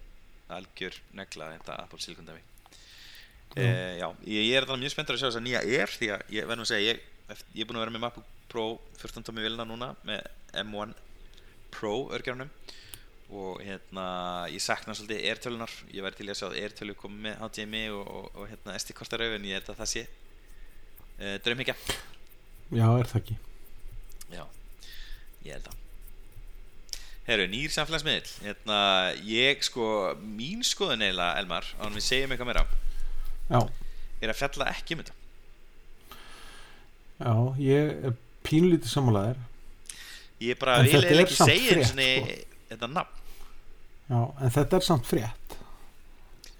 algjör negla, þetta Apple Silicon dæmi. Uh, Já, ég, ég er þannig mjög spenntur að sjá þess að nýja Air Því að ég verðum að segja, ég, ég er búin að vera með MacBook Pro 14 tómi vilna núna með M1 Pro örgjörnum og hérna ég sakna svolítið Airtölunar ég væri til að sjá að Airtölu komi með HDMI og, og, og hérna SD kortaröf en ég held að það sé uh, draumhyggja. Já, er það ekki. Já, ég held að Herru, nýr samfélagsmiðl hérna, ég sko mín skoðun eiginlega, Elmar á hann við segjum eitthvað meira, já, er að fjalla ekki um þetta. Já, ég er pínlítið sammálaðir ég bara vil er ekki segja frétt, sinni sko. þetta nafn. Já, en þetta er samt frétt.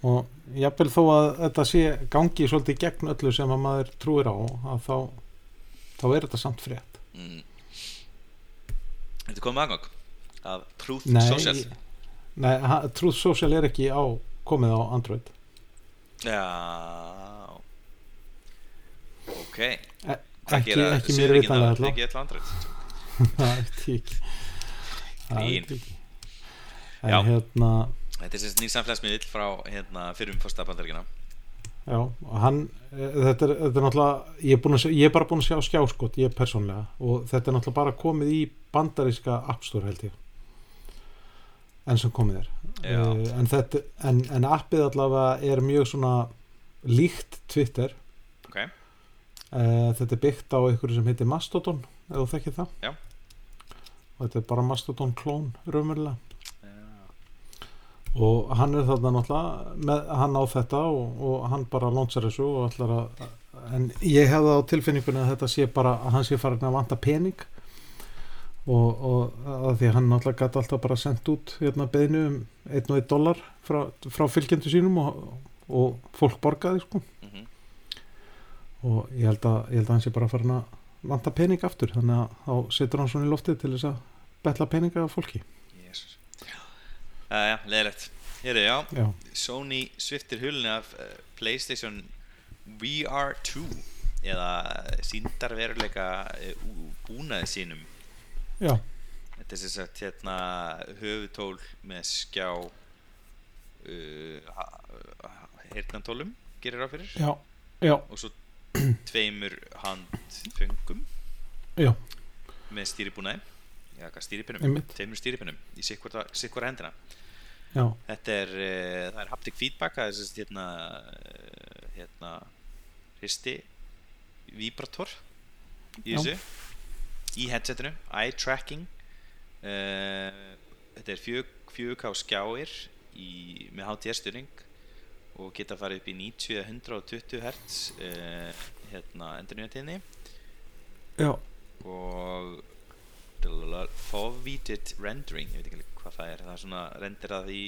Og jafnvel þó að þetta sé gangi svolítið gegn öllu sem að maður trúir á að þá, þá er þetta samt frétt. Mm. Þetta komið aðgang af Truth nei, Social. nei Truth Social er ekki á komið á Android. Já Ok. E- ekki, gera ekki mér vitanlega þá? alltaf Ekki öll andrið það ég ekki. Það ég ekki. En Já. hérna Þetta er sagt nýr samfélagsmiðl frá hérna, fyrrum fórsta bandaríkina já, og hann eh, þetta er, þetta er náttúrulega ég er, sjá, ég er bara búin að sjá skjáskot, ég persónlega og þetta er náttúrulega bara komið í bandaríska App Store held ég enn sem komið er. Eh, en, þetta, en, en appið allavega er mjög svona líkt Twitter. Ok, Uh, þetta er byggt á einhverju sem heitir Mastodon ef þú þekkir það. Já. og þetta er bara Mastodon klón raunverulega. Og hann er þarna náttúrulega með, hann á þetta og, og hann bara lónsar þessu og ætlar að en ég hefði á tilfinningunni að þetta sé bara að hann sé farin að vanta pening og, og að því hann náttúrulega gæti alltaf bara sendt út hérna beðinu um 1 og 1 dólar frá, frá fylgjendu sínum og, og fólk borgaði sko. Mhm, og ég held að, ég held að hann sé bara farin að vanta pening aftur. Þannig að þá setur hann svona í loftið til þess að betla peninga af fólki. Jésus Já, leðilegt Hérðu, já, já, Sony sviftir hulunni af uh, Playstation VR2 eða síndarveruleika uh, búnaði sínum já, Þetta er sem sagt hérna höfutól með skjá uh, heyrnantólum gerir á fyrir. Já, já, og svo tveimur handföngum með stýribúnaði. Stýripinnum, tveimur stýripinnum í sikkvara hendina. Þetta er, uh, það er haptic feedback það er sem sagt hérna uh, hérna hristi vibrator í þessu í headsetinu, eye tracking. Uh, þetta er 4K skjáir í, með HTS styrning og geta farið upp í 90 eða 120 Hz uh, hérna endurnýjatíðni. Já, og foveated rendering ég veit ekki hvað það er það er svona renderað í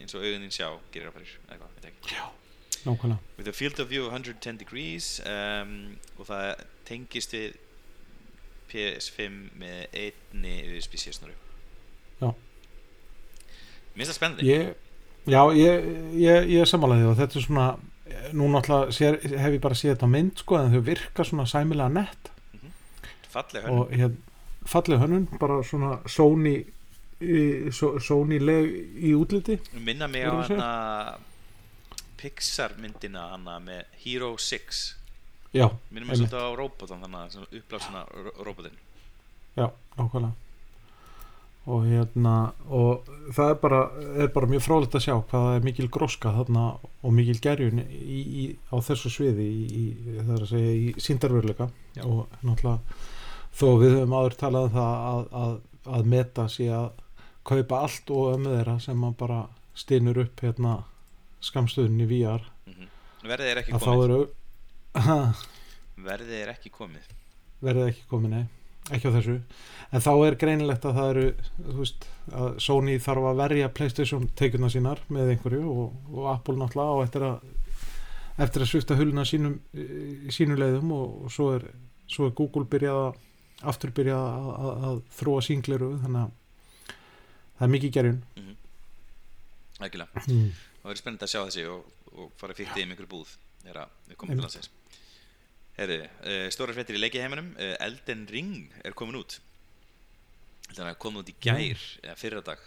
eins og augunin sjá gerir það fyrir eða hvað, veit ekki. Nákvæmlega. With a field of view of 110 degrees um, og það tengist við PS5 með einni USB-C snurru Já. Mér finnst það spennandi. Ég, já, ég, ég, ég samanlega og þetta er svona nú náttúrulega hef ég bara séð þetta á mynd sko en þau virka svona sæmilega nett. Falleg hönnun. Og hér falleg hönnun, bara svona Sony í- so- Sony leg í útliti minna mig á hana Pixar myndina hana með Hero 6 já, minnum Einmitt. svolítið á robotan þannig að upplásuna robotin já, nákvæmlega. Og hérna og það er bara, er bara mjög frólægt að sjá hvað það er mikil gróska þarna og mikil gerjun í, í, á þessu sviði í, í, það er að segja í síndarveruleika og náttúrulega þó við höfum áður talað um það að, að, að meta sé að kaupa allt og ömmu þeirra sem maður bara stynur upp hérna skamstöðun í VR mm verðið er ekki komið verðið er ekki komið. Verið ekki komið nei. Ekki á þessu. En þá er greinilegt að það eru þú veist, að Sony þarf að verja Playstation teikuna sínar með einhverju og, og Apple náttúrulega á eftir að eftir að svifta huluna sínum í sínu leiðum og, og svo, er, svo er Google byrjað að aftur byrjað að, að, að þróa síngleru þannig að það er mikið gerjun. Ægilega. mm. það verður spennandi að sjá þessi og, og fara að fyrta í einhverju búð þegar að við komum til Einmitt. landsins Herri, uh, stóra fréttir í leikiheiminum. Uh, Elden Ring er komin út. Komin út í gær eða fyrradag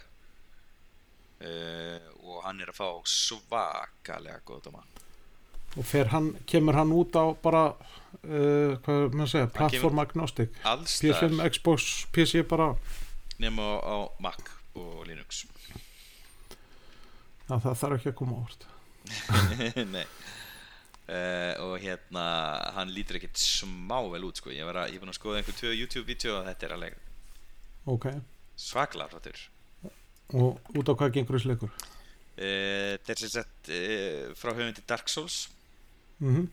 uh, og hann er að fá svakalega góð dóma. Og fer hann, kemur hann út á bara uh, hvað er maður að segja, platform agnostic allstar PS5, Xbox, PC bara nema á, á Mac og Linux. Já, það þarf ekki að koma orð Nei uh, og hérna hann lítur ekkert smá vel út sko. ég var að, ég búin að skoða einhver tvö YouTube-vídeó og þetta er alveg ok, svaklega flottur. Og út á hvað gengur þessi leikur? Uh, þetta er sem sagt uh, frá höfundi Dark Souls. Mm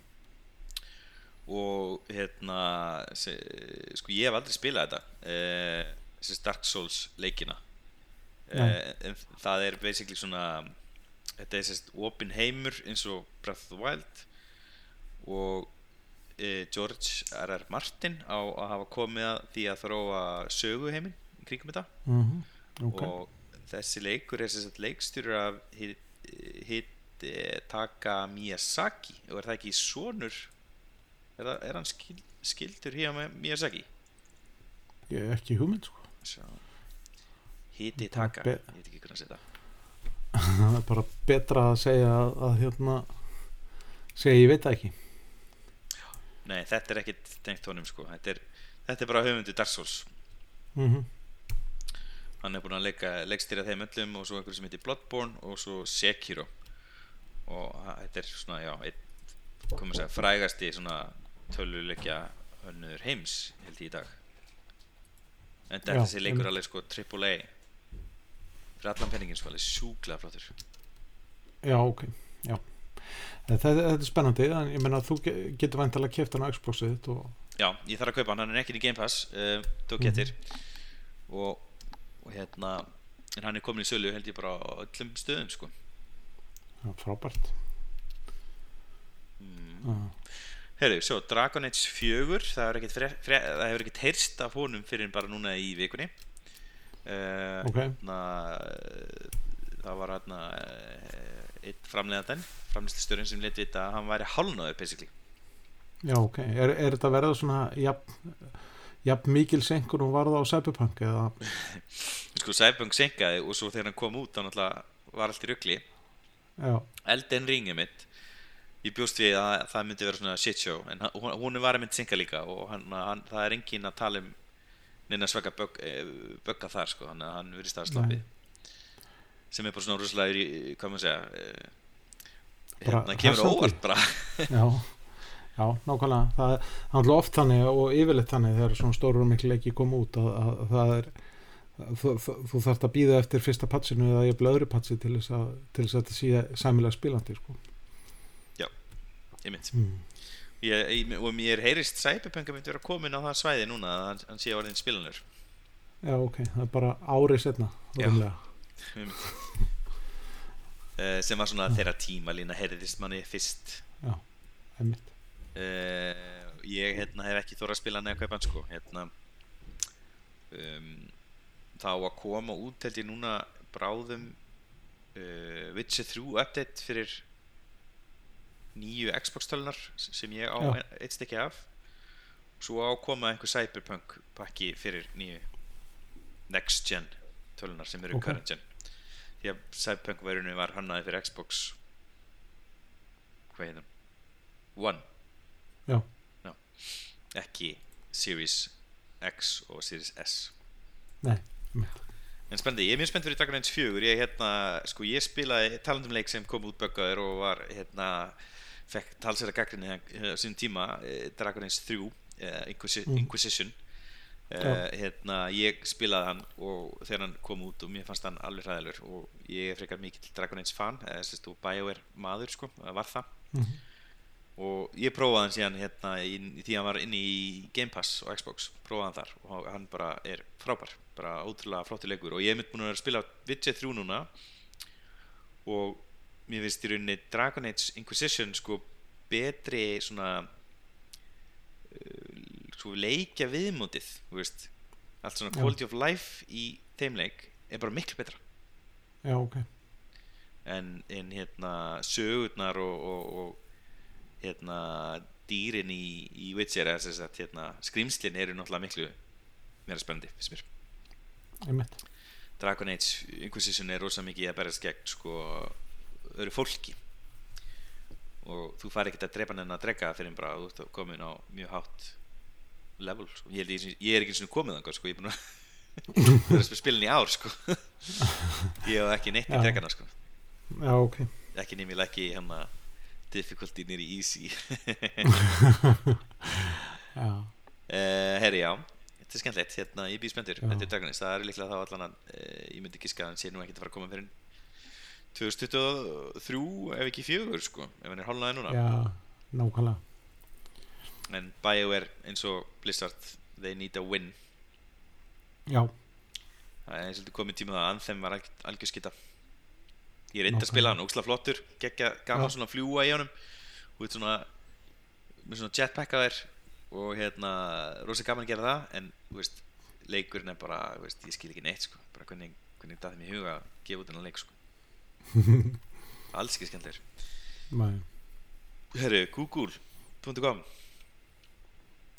og hérna se, sko ég hef aldrei spilað þetta þessi Dark Souls leikina. En það er basically svona þetta er sérst opin heimur eins og Breath of the Wild og uh, George R.R. Martin á að hafa komið að því að þróa söguheimin í kringum þetta -hmm. ok, og þessi leikur er sérst leikstjóri af hit, hit eh, Taka Miyazaki og er það ekki sonur er, það, er hann skil, skildur hér með Miyazaki ég er ekki hugmynd sko. Hiti Taka Be- ég veit ekki hvernig að setja það er bara betra að segja að, að hérna segja ég veit það ekki nei þetta er ekkit tengt honum sko. Þetta er, þetta er bara höfundu Dark Souls. Mm hann er búinn að leika leikstýra þeim öllum og svo einhver sem heitir Bloodborne og svo Sekiro. Og þetta er svona já komum að segja frægasti svona töluleikja önnur heims held ég í dag. En þetta þessi leikur alveg sko AAA fyrir allan penningin sko alveg sjúklega flottur. Já, ok, já þetta, er spennandi, en ég menna að þú ge- getur væntalega keft hann á Xboxið þitt og já ég þarf að kaupa hann, hann er ekki í Game Pass uh, tók Mhm. getur og, og hérna en hann er komin í sölu held ég bara á öllum stöðum sko já, frábært mm. ah. Herru, svo Dragon Age 4 það hefur ekkert, ekkert heyrst af honum fyrir bara núna í vikunni uh, ok, na, það var hérna uh, einn framleiðandan framleiðslustjórinn sem leti vita að hann væri hálnaður basically. Já, ok. Er, er þetta verið svona jafn, jafn mikil senkur og varða á Cyberpunk eða, sko Cyberpunk senkaði og svo þegar hann kom út þá var allt í rugli. Já, Elden Ring er mitt. Ég bjóst við að það myndi vera svona shit show en hann- hún, hún var að mynd senka líka og hann, hann, það er engin að tala um neina svaka eh, bögga þar sko, hann virðist að slappið sem er bara svona rosalega í- hvað maður segja eh, Bara hérna kemur á hressandi. óvart bara já já, nákvæmlega það er náttúrulega oft þannig og yfirleitt þannig þegar svona stóru og miklu leiki koma út að, að, að það er þú, þú, þarft að býða eftir fyrsta patsinu eða ég blöðri patsi til þess að til þess að þetta sé sæmilega spilandi sko. ég mynd mm. ég, ég, og mér heyrist að myndi vera komin á það svæði núna að hann, hann sé orðin spilanur já ok, það er bara árið setna Já. Uh, sem var svona þeirra tímalína heyrðist manni fyrst? Já, einmitt. Uh, ég hérna, hef ekki þóra að spila neða kaupan sko hérna. Um, þá að koma út held ég núna bráðum uh, Witcher 3 update fyrir nýju Xbox tölunar sem ég á Já. eitt stykki af. Svo á að koma einhver Cyberpunk pakki fyrir nýju next gen tölunar sem eru Ok. current gen því að Cyberpunk verðinu var hannaði fyrir Xbox. Hvað hann? One. Já, ekki Series X og Series S. Nei, En spendi, ég er mjög spennt fyrir Dragon Age 4 Ég, hérna, sko, ég spilaði talandum leik sem kom út böggaður og var hérna, fekk talsera gaggrinni á sín tíma, eh, Dragon Age 3 eh, Inquisi Mm. Eh, hérna, ég spilaði hann og þegar hann kom út og mér fannst hann alveg hræðilegur og ég er frekar mikill Dragon Age fan eða sérst og BioWare maður sko, var það. Mhm. og ég prófaði hann síðan hérna í, í því hann var inni í Game Pass og Xbox, prófaði hann þar og hann bara er frábær, bara ótrúlega flottir leikur. Og ég hef mitt búin að spila Witcher 3 núna og mér finnst í rauninni Dragon Age Inquisition sko betri svona uh, svo leikja viðmótið allt svona quality of life í þeim leik er bara miklu betra. Já, ok. En, en hérna sögurnar og, og, og hérna dýrin í, í Witcher hérna skrýmslin eru náttúrulega miklu meira spennandi finnst mér. Dragon Age Inquisition er rosa mikið að berjast gegn sko öðru fólki. Og þú fari ekkert að drepa nennan að drega fyrir bara að þú ert komin á mjög hátt level sko. ég, ég, ég er ekki eins og komið þangað sko. ég er búin að spilin í ár sko. ég hef ekki neitt í dregana sko. já, ok ekki nýmilega ekki hérna difficulty nýri easy já, uh, herri já þetta er skemmtilegt, hérna ég býð spenntur Já. þetta er Dragon Age, það er líklega þá allan að uh, ég myndi ekki skaða hann sé nú ekki að fara að koma fyrir 2023 ef ekki fjögur sko, ef hann er hálnaði núna já, nákvæmlega en BioWare eins og Blizzard they need a win. Já, það er þetta komið tíma það að Anthem var alg- algjör skita ég reyndi að spila hann, óksla flottur geggja gaman Já. svona fljúa í honum. Og veit svona með svona jetpack að þér og hérna rosa gaman að gera það en þú veist, leikurinn er bara veist, ég skil ekki neitt sko. Bara hvernig, hvernig daði mér í huga að gefa út hennar leik sko. Alls ekki skemmtilegur. Herru, google.com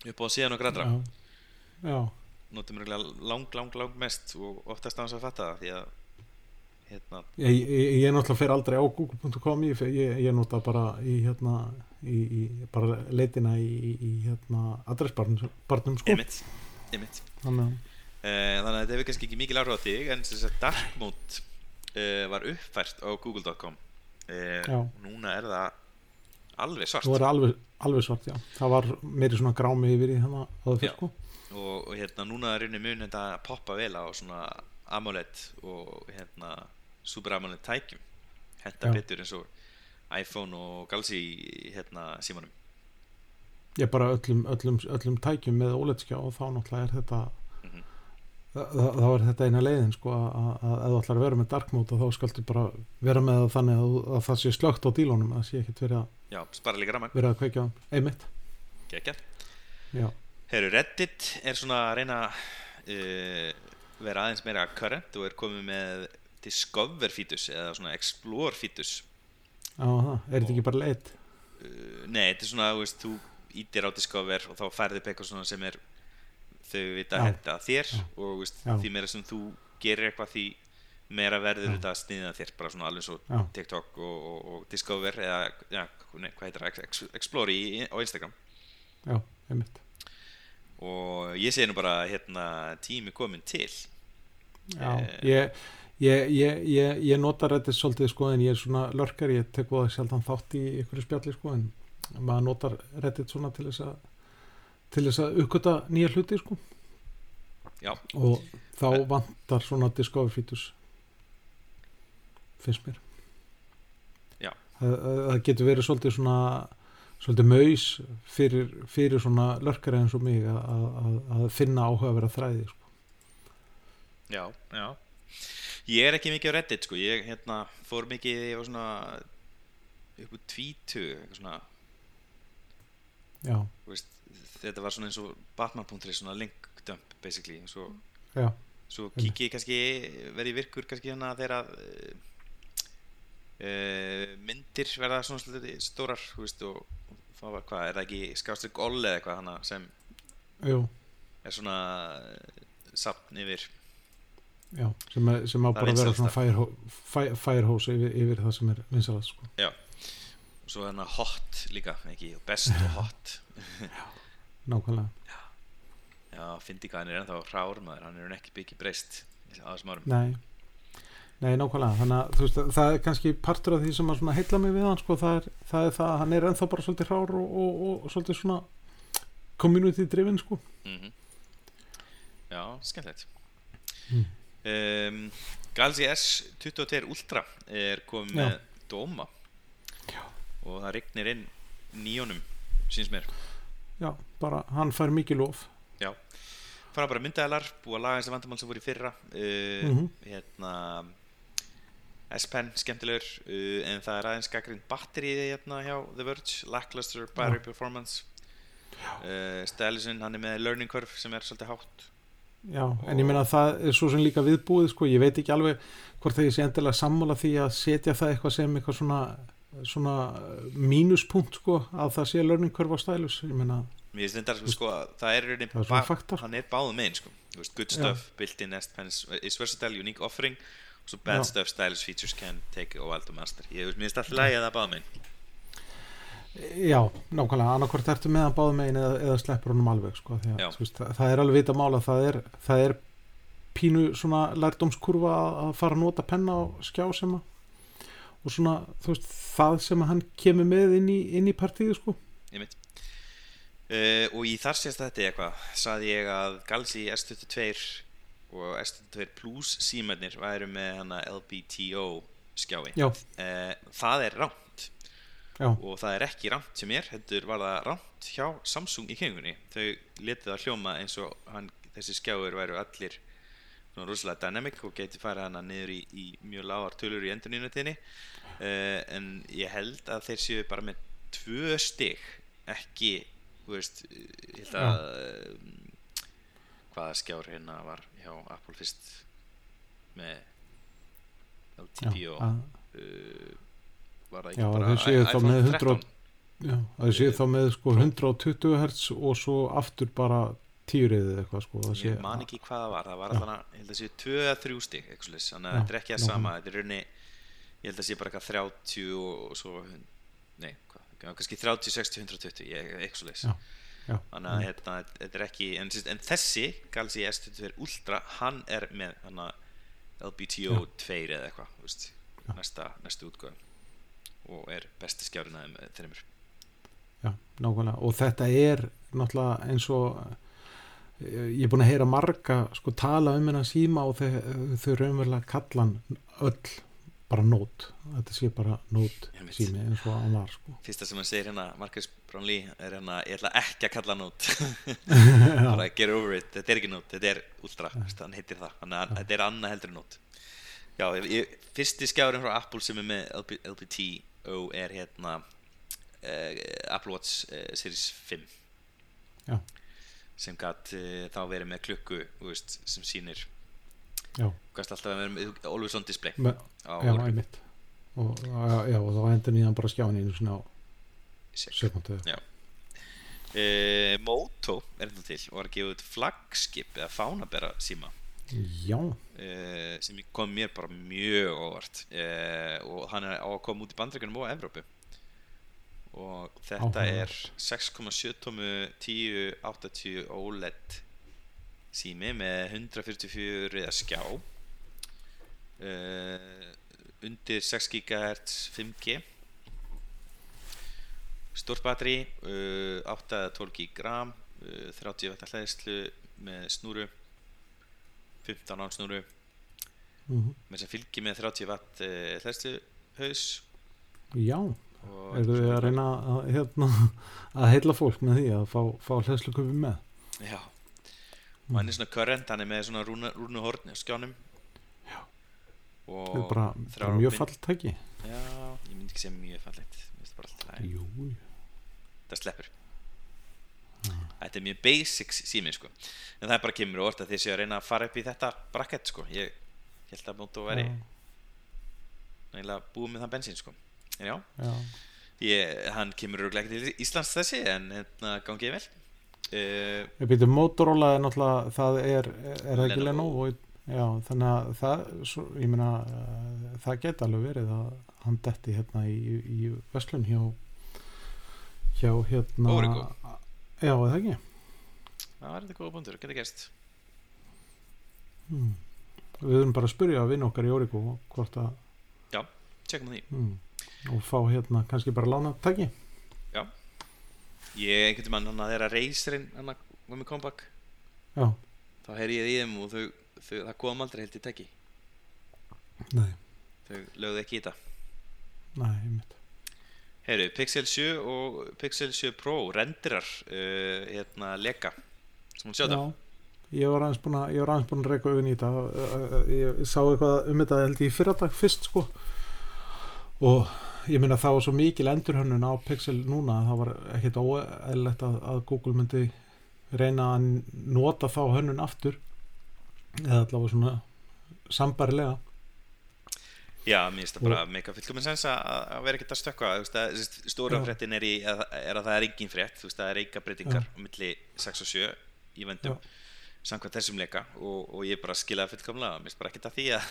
upp á síðan og grændra notum við lang, lang, lang mest og oftast á hans að fatta það því að hérna, ég, ég, ég náttúrulega fer aldrei á google.com ég, ég, nota bara í hérna í, í bara leitina í, í, hérna adressbarnum barnum, sko. Einmitt, einmitt. Þannig að Uh, þannig að þetta hefur kannski ekki mikil áhrif á þig en þess að Dark Mode uh, var uppfært á google.com uh, Já. núna er það alveg svart. Alveg, alveg svart, það var meiri svona grámi yfir í hérna fyrr, sko. Og, og hérna núna er rauninni mun þetta að poppa vel á svona AMOLED og hérna Super AMOLED tækjum. Já. betur eins og iPhone og Galaxy hérna símanum. Ég bara öllum, öllum, öllum tækjum með óleitskjá og þá náttúrulega er þetta þa- þa- þá er þetta eina leiðin sko að ef þú ætlar að vera með dark mode þá skaltu bara vera með það þannig að, að það sé slögt á dílunum að það sé ekkert verið að, já, spara líka ramman, verið að kveikja á einmitt. Geggja já, Herru, Reddit er svona að reyna uh, vera aðeins meira current og er komið með Discover featus eða svona Explore featus það, er þetta ekki bara leit? Uh, Nei, þetta er svona, þú veist, þú ítir á Discover og þá færði upp eitthvað svona sem er þau vita að henda þér Já. og veist, því meira sem þú gerir eitthvað því meira verður þetta að sniða þér bara svona alveg svo Já. TikTok og, og, og Discover eða, nei, hvað heitir það, Ex- Explore í, á Instagram. Já, einmitt. Og ég segi nú bara hérna tími komin til. Já, Eh. ég Ég, ég, ég, ég nota Reddit svolítið sko en ég er svona lörkar, ég tek það sjaldan þátt í ykkur spjalli sko en maður notar Reddit svona til þess að til þess að uppgöta nýja hluti sko. Já, og þá En- vantar svona Discover features finnst mér. Já. það, það getur verið svolítið svona svolítið maus fyrir, fyrir svona lörkar eins og mig að, að, að finna áhuga að vera þræði sko. Já, já. Ég er ekki mikið á Reddit sko. Ég hérna, fór mikið ég var svona upp úr tvítu já, veist, þetta var svona eins og Batman.ri svona link dump basically svo, svo kík ég kannski verði virkur kannski hérna þegar að uh, myndir verða svona stórar veist og, hvað, er það ekki skástrík Olle eða eitthvað hana sem jú, er svona uh, sapn yfir? Já sem, er, sem á bara að vera svona firehose yfir, yfir það sem er vinsalast sko. já. Og svo hérna hot líka ekki, best og hot. Nákvæmlega. Já, fyndi hvað hann er ennþá rár maður hann er ekki byggja breyst á þessum árum. Nei, nei, nákvæmlega. Þannig að veist, það er kannski partur af því sem að heilla mig við hann sko, það, er, það er það að hann er ennþá bara svolítið hrár og, og, og, og svolítið svona community driven sko. Mm Já, skemmtilegt. Mm. um, Galaxy S22 Ultra er komið með dóma Já. og það rignir inn nýjónum síns mér. Já, bara hann fær mikið lof. Já, fara bara myndaðalar búið að laga þessi vandamál sem voru í fyrra. Uh, Mhm. hérna S-Pen skemmtilegur uh, en það er aðeins gaggrind batterið hérna hjá The Verge, lackluster battery performance uh, Stylusin, hann er með learning curve sem er svolítið hátt Já, en ég meina að það er svo sem líka viðbúið sko, ég veit ekki alveg hvort það ég sé endilega sammála því að setja það eitthvað sem eitthvað svona, svona mínuspunkt sko, að það sé learning curve á stælus, ég meina Mér finnst þetta sko, sko að það er er faktor. hann er báðum megin sko. Þú veist, good Já. stuff, built-in S-Pen is versatile, unique offering og svo bad stuff, stylish features can take a while to master. Ég finnst alltaf lægið það báðum megin. Já, nákvæmlega, annarkvort ertu með hann báðum megin eða, eða sleppur honum alveg sko, að, veist, það, það er alveg vita mála það er, það er pínu svona lærdómskurfa að að fara að nota penna á skjá sem að og svona, þú veist, það sem að hann kemur með inn í, inn í partíðu sko. Ég mynd uh, og í þar sést þetta eitthvað. Saði ég að Galaxy S22 og S22 Plus símennir væru með hana LBTO skjái. Já, uh, það er rámt já, og það er ekki rámt sem er heldur var það rámt hjá Samsung í kengunni þau letið það hljóma eins og hann, þessi skjáur væru allir rosalega dynamic og geti farið hana niður í, í mjög lágar tölur í endurnínutinni uh, en ég held að þeir séu bara með tvö stig ekki, þú veist ég held að um, hvaða skjár hérna var hjá Apple fyrst með já, LTPO að, uh, var það Já, ekki bara séu þá iPhone með 100 13? já, að það sé þá með sko 120 Hz og svo aftur bara tíuriðið eitthvað sko sé, ég man ekki hvað það var, það var Já. að ég held að séu 2 eða 3 stig eitthvað þannig að Já, þetta er ekki að sama þetta er raunni, ég held að sé bara eitthvað 30 og svo nei, hvað, já, kannski 30, 60, 120 ég, eitthvað þannig að hérna, þetta er ekki en, en þessi Galaxy S22 Ultra hann er með hana, LBTO Já. 2 eða eitthvað næsta, næstu útgöðum og er besti skjárinn að þeim þreymur já, nákvæmlega. Og þetta er náttúrulega eins og eh, ég er búin að heyra marga sko tala um hennan síma og þau, raunverulega kalla hann öll bara nót, þetta sé bara nót sími eins og hann var sko. Fyrsta sem hann segir hérna, Marcus Brownlee er hérna, ég ætla ekki að kalla já, bara get over it, þetta er ekki nót þetta er ultra, hann heitir það. Þannig að þetta er annað heldur nót. Já, ég, fyrsti skjárin frá Apple sem er með LB, LBTO er hérna uh, Apple Watch uh, Series 5 Já. sem gætt uh, þá verið með klukku veist, sem sýnir gæst alltaf að vera always on display. Með, á já, einmitt. Og, já, og þá endur nýjan bara skjáni einu svona á sekundu Uh, Moto er þetta til? Og var að gefa út flagskip eða fánabera síma? Já, uh, sem kom mér bara mjög óvart. Uh, og hann er á að koma út í bandreikunum og Evrópu. Og þetta er Áhugavert. 6,7 tómu 1080 OLED sími með 144 eða skjá. Uh, undir 6 GHz 5G stórt batteri uh, 8 eða 12 gram uh, 30 vatna hlæðislu með snúru 15 án snúru. Mm með sem fylgir með 30 watt uh, hlæðslu haus. Já. Eru þið að reyna að, hérna, að heilla fólk með því að fá, fá hlæsluköpi með? Já og hann er svona current, hann er með svona rúnu, rúnu horn skjánum. Já. og þetta er bara, bara mjög fallt tæki. Já, ég myndi ekki segja mjög fallegt Mér finnst bara alltaf að jú, þetta sleppur. Þetta er mjög basic sími sko. En það er bara kemur og að þið séu að reyna að fara upp í þetta bracket sko. Ég, ég held að Moto væri já, nægilega búið með það bensín sko. En já, já. ég, hann kemur örugglega ekki til Íslands þessi en hérna gangi ég vel uh, Við byrjum Motorola er náttúrulega, það er, er það ekki Lenovo. Já, þannig að það, svo, ég meina, uh, það geti alveg verið að hann detti hérna í, í Vestlun hjá, hjá hérna, Origo. já, er það ekki, það var þetta góða búndur, getur gerst hmm. við erum bara að spyrja að vinna okkar í Origo hvort að, tjekkum á því hmm, og fá hérna kannski bara lána tæki, ég einhvern veginn hann að þeirra reysurinn hann að var með comeback já, þá heyri ég í þeim og þau, þau, það kom aldrei held í teki nei, þau lögðu ekki í þetta nei, einmitt. Heyru, Pixel 7 og Pixel 7 Pro rendirar uh, hérna leka. Sem hún sjá þetta? Já, ég var aðeins búin að, ég búin að reyka auðvitað í þetta ö, ég, ég sá eitthvað um þetta held ég í fyrradag fyrst sko. Og ég meina það var svo mikil endurhönnun á Pixel núna að það var ekkert óeðlegt að, að Google myndi reyna að nota þá hönnun aftur eða allavega svona sambarilega Já, mér finnst það bara mega fullkominn sens að, að vera ekkert að stökkva þú veist, að, þú veist, stóra Já. fréttin er, að, er að það er engin frétt þú veist, það er enga breytingar á milli 6 og 7 í vendum samkvæmt þessum leka og, og ég bara skilaði fullkomlega mér finnst bara ekkert að því að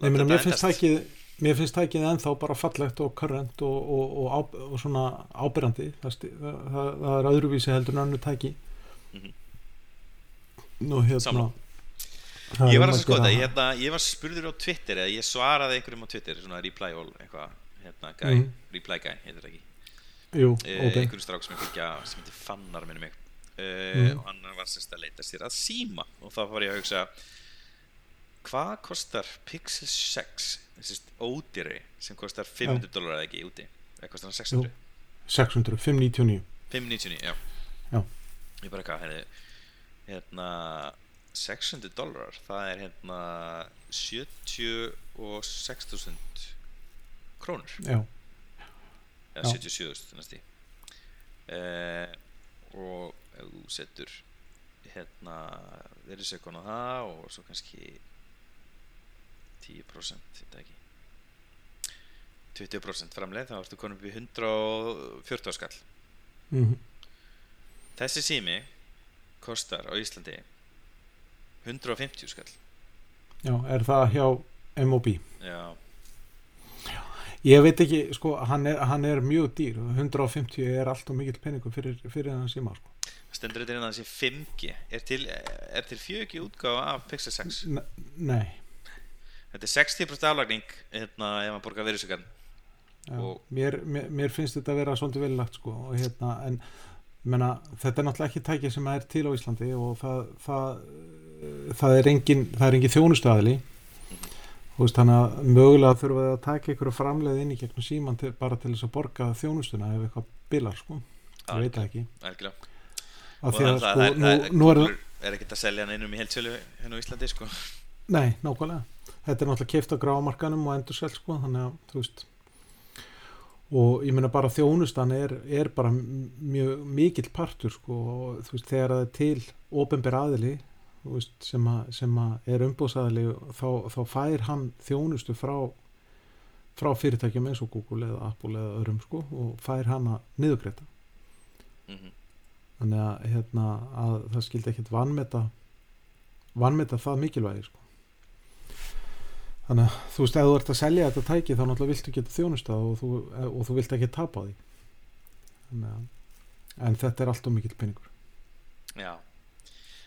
Nei, mér finnst endast. tækið mér finnst tækið ennþá bara fallegt og current og, og, og, á, og svona ábyrrandi það, það, það, það er öðruvísi heldur en önnu tæki. Mhm. Nú hérna það Ég var um að skoða ég, hérna, ég var spurður á Twitter eða ég svaraði einhverjum á Twitter svona reply all, eitthvað hérna, guy, Mhm. reply guy, heitir það ekki? Jú, uh, ok. einhverjum strák sem ég fylgja sem heitir Fannar minni mig. Uh, Mhm. og hann var sérst að leita sér að síma. Og þá var ég að hugsa hvað kostar Pixel 6 sérst ódýri sem kostar 500 dólar eða ekki úti eða kostar hann 600 600, 599 599, já. Já. ég bara hvað, hérna hérna 600 dólar það er hérna 76.000 krónur. Já, Já. 77.000 næsti uh, og þú setur hérna veriðsökun á það og svo kannski 10% þetta ekki. 20% framleið þá ertu konum í 140 skall. Mm þessi sími kostar á Íslandi 150 skall. Já, er það hjá MOB já, Ég veit ekki, sko, hann er, hann er mjög dýr. 150 er alltaf mikill peningur fyrir, fyrir þann síma sko. stendur þetta inn að þessi 5G er til, til 4G útgáfa af Pixel 6 N Nei þetta er 60% aflagning hérna ef maður borgar Og- mér, mér, mér finnst þetta að vera svolítið velilagt sko, og hérna, en menna, þetta er náttúrulega ekki tæki sem er til á Íslandi og það, það, það er engin, það er engin þjónustaðili þú veist þannig að mögulega þurfa þið að taka ykkur framleið inn í gegnum síman til, bara til þess að borga þjónustuna ef eitthvað bilar sko, ég veit það ekki. Algjörlega og því að það, sko, það, það, nú er Google er ekkert að selja hann einum í heilsölu hérna á Íslandi sko. Nei, nákvæmlega. Þetta er náttúrulega keift á grámarkanum og endur selv sko, þannig að, þú veist, og ég meina bara þjónustan er, er bara mjög mikill partur sko, og þú veist, þegar það er til ofinber aðili, veist, sem, að, sem að er umbúðsaðili, þá, þá fær hann þjónustu frá, frá fyrirtækjum eins og Google eða Apple eða öðrum sko, og fær hann að niðurgreita. mm Þannig að, hérna, að það skildi ekkit vannmeta, vannmeta það mikilvægi sko. Þannig að þú veist, ef þú ert að selja þetta tæki þá náttúrulega viltu geta þjónustað og þú, og þú vilt ekki tapa því. Þannig að, en þetta er alltaf mikill peningur. já.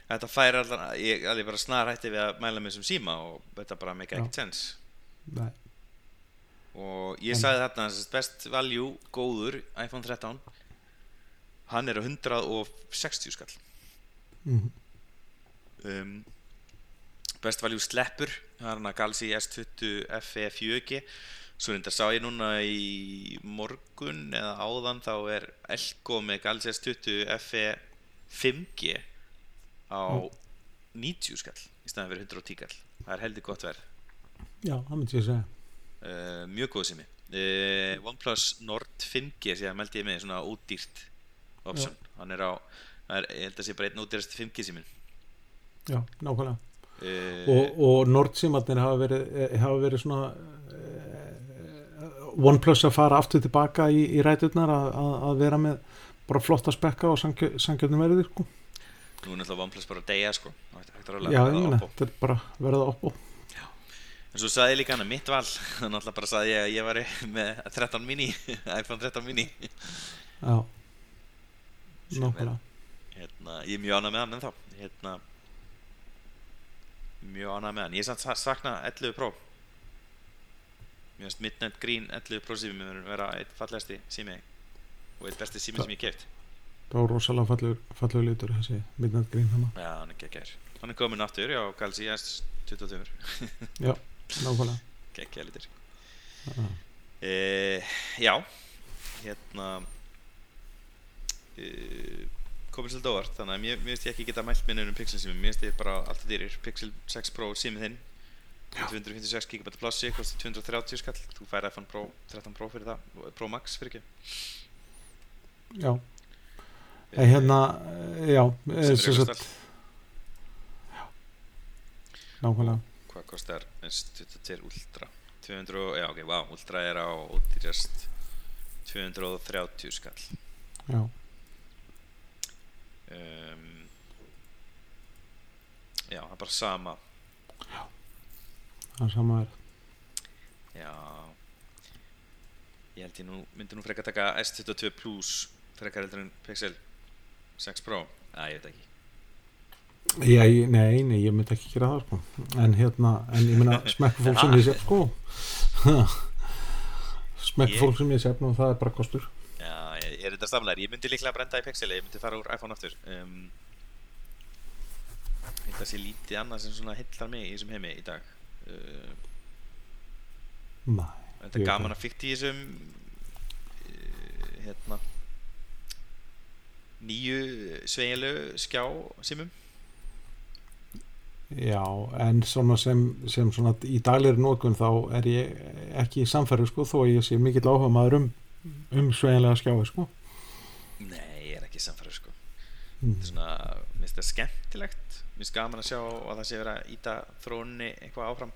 Þetta fær allan ég alveg bara snar hætti við að mæla með þessum síma og þetta bara make ekkert sens Nei, og ég sagði þarna best value góður iPhone 13 hann er á 160 skall. Mm, um, best value sleppur það er hann að Galaxy S20 FE 4G Svo reyndar sá ég núna í morgun eða áðan þá er Elko með Galaxy S20 FE 5G á 90 skall í staðan fyrir 110 skall. Það er heldur gott verð. já, það myndi ég segja Uh, mjög góð sem uh, OnePlus Nord 5G sem ég meldi ég með svona ódýrt option. Hann er á, það er, ég held að sé bara einn ódýrast 5G síminn. já, nákvæmlega og, og Nordsimarnir hafa verið, eh, hafa verið svona uh, OnePlus að fara aftur tilbaka í, í ræturnar að, að, að vera með bara flotta spekka og sangjörnum verið sko. Nú er náttúrulega OnePlus bara að deyja sko. Að já, verða meina, Oppo. þetta er bara verið að oppo. En svo sagði ég líka hana mitt val. Þannig náttúrulega bara sagði ég að ég var með 13 mini iPhone 13 mini. Já, nákvæmlega. Hérna, Ég er mjög ánað með hann ennþá. Hérna, Mjög ánað með hann. Ég er sakna 11 Pro. Mér finnst Midnight Green 11 Pro sími Mér vera eitt fallegasti sími Og eitt besti sími Það- sem ég keft það var rosalega fallur, fallur litur þessi Midnight Green hana Já, hann er geggjær Hann er komin aftur, já, Galaxy S22 já, nákvæmlega. Geggja litur. Uh, Já Hérna uh, komið svolítið óvart þannig að mér, finnst ég ekki geta mælt minni um Pixel sími, mér finnst ég bara alltaf dýrir. Pixel 6 Pro símið þinn. 256 GB plassi, kostar 230 skall. Þú fær iPhone Pro 13 Pro fyrir það Pro Max fyrir ekki. Já, en hérna eh, já, eh, sem fyrir sagt nákvæmlega. Hvað kostar S22 Ultra? 200, og- já ok, wow, Ultra er á ódýrast 230 skall. Já, um, já, það er bara sama. Það er sama er. Já. Ég held ég nú myndi nú frekar taka S22 Plus frekar heldur en Pixel 6 Pro. Já, ég veit ekki. Já, ég, nei, nei, ég myndi ekki gera það sko. en hérna, en ég meina smekku fólk sem ég sé sko. Smekku Ég- fólk sem ég sé og það er bara kostur. Já, ég, er þetta samlar Ég myndi líklega brenda í Pixel Ég myndi fara úr iPhone aftur. Um, Þetta sé lítið annað sem svona hillar mig í þessum heimi í dag. Uh, Nei, Þetta er gaman að fykta í þessum uh, hérna nýju sveigilegu skjá simum. Já, en svona sem, sem svona í daglegri nótkun þá er ég ekki í samferðu sko þó að ég sé mikill áhuga maður um, um sveiginlega skjái sko. Nei, ég er ekki samfæður sko. Mm. þetta er svona, mér finnst það skemmtilegt. Mér finnst gaman að sjá að það sé verið að íta þróunni eitthvað áfram.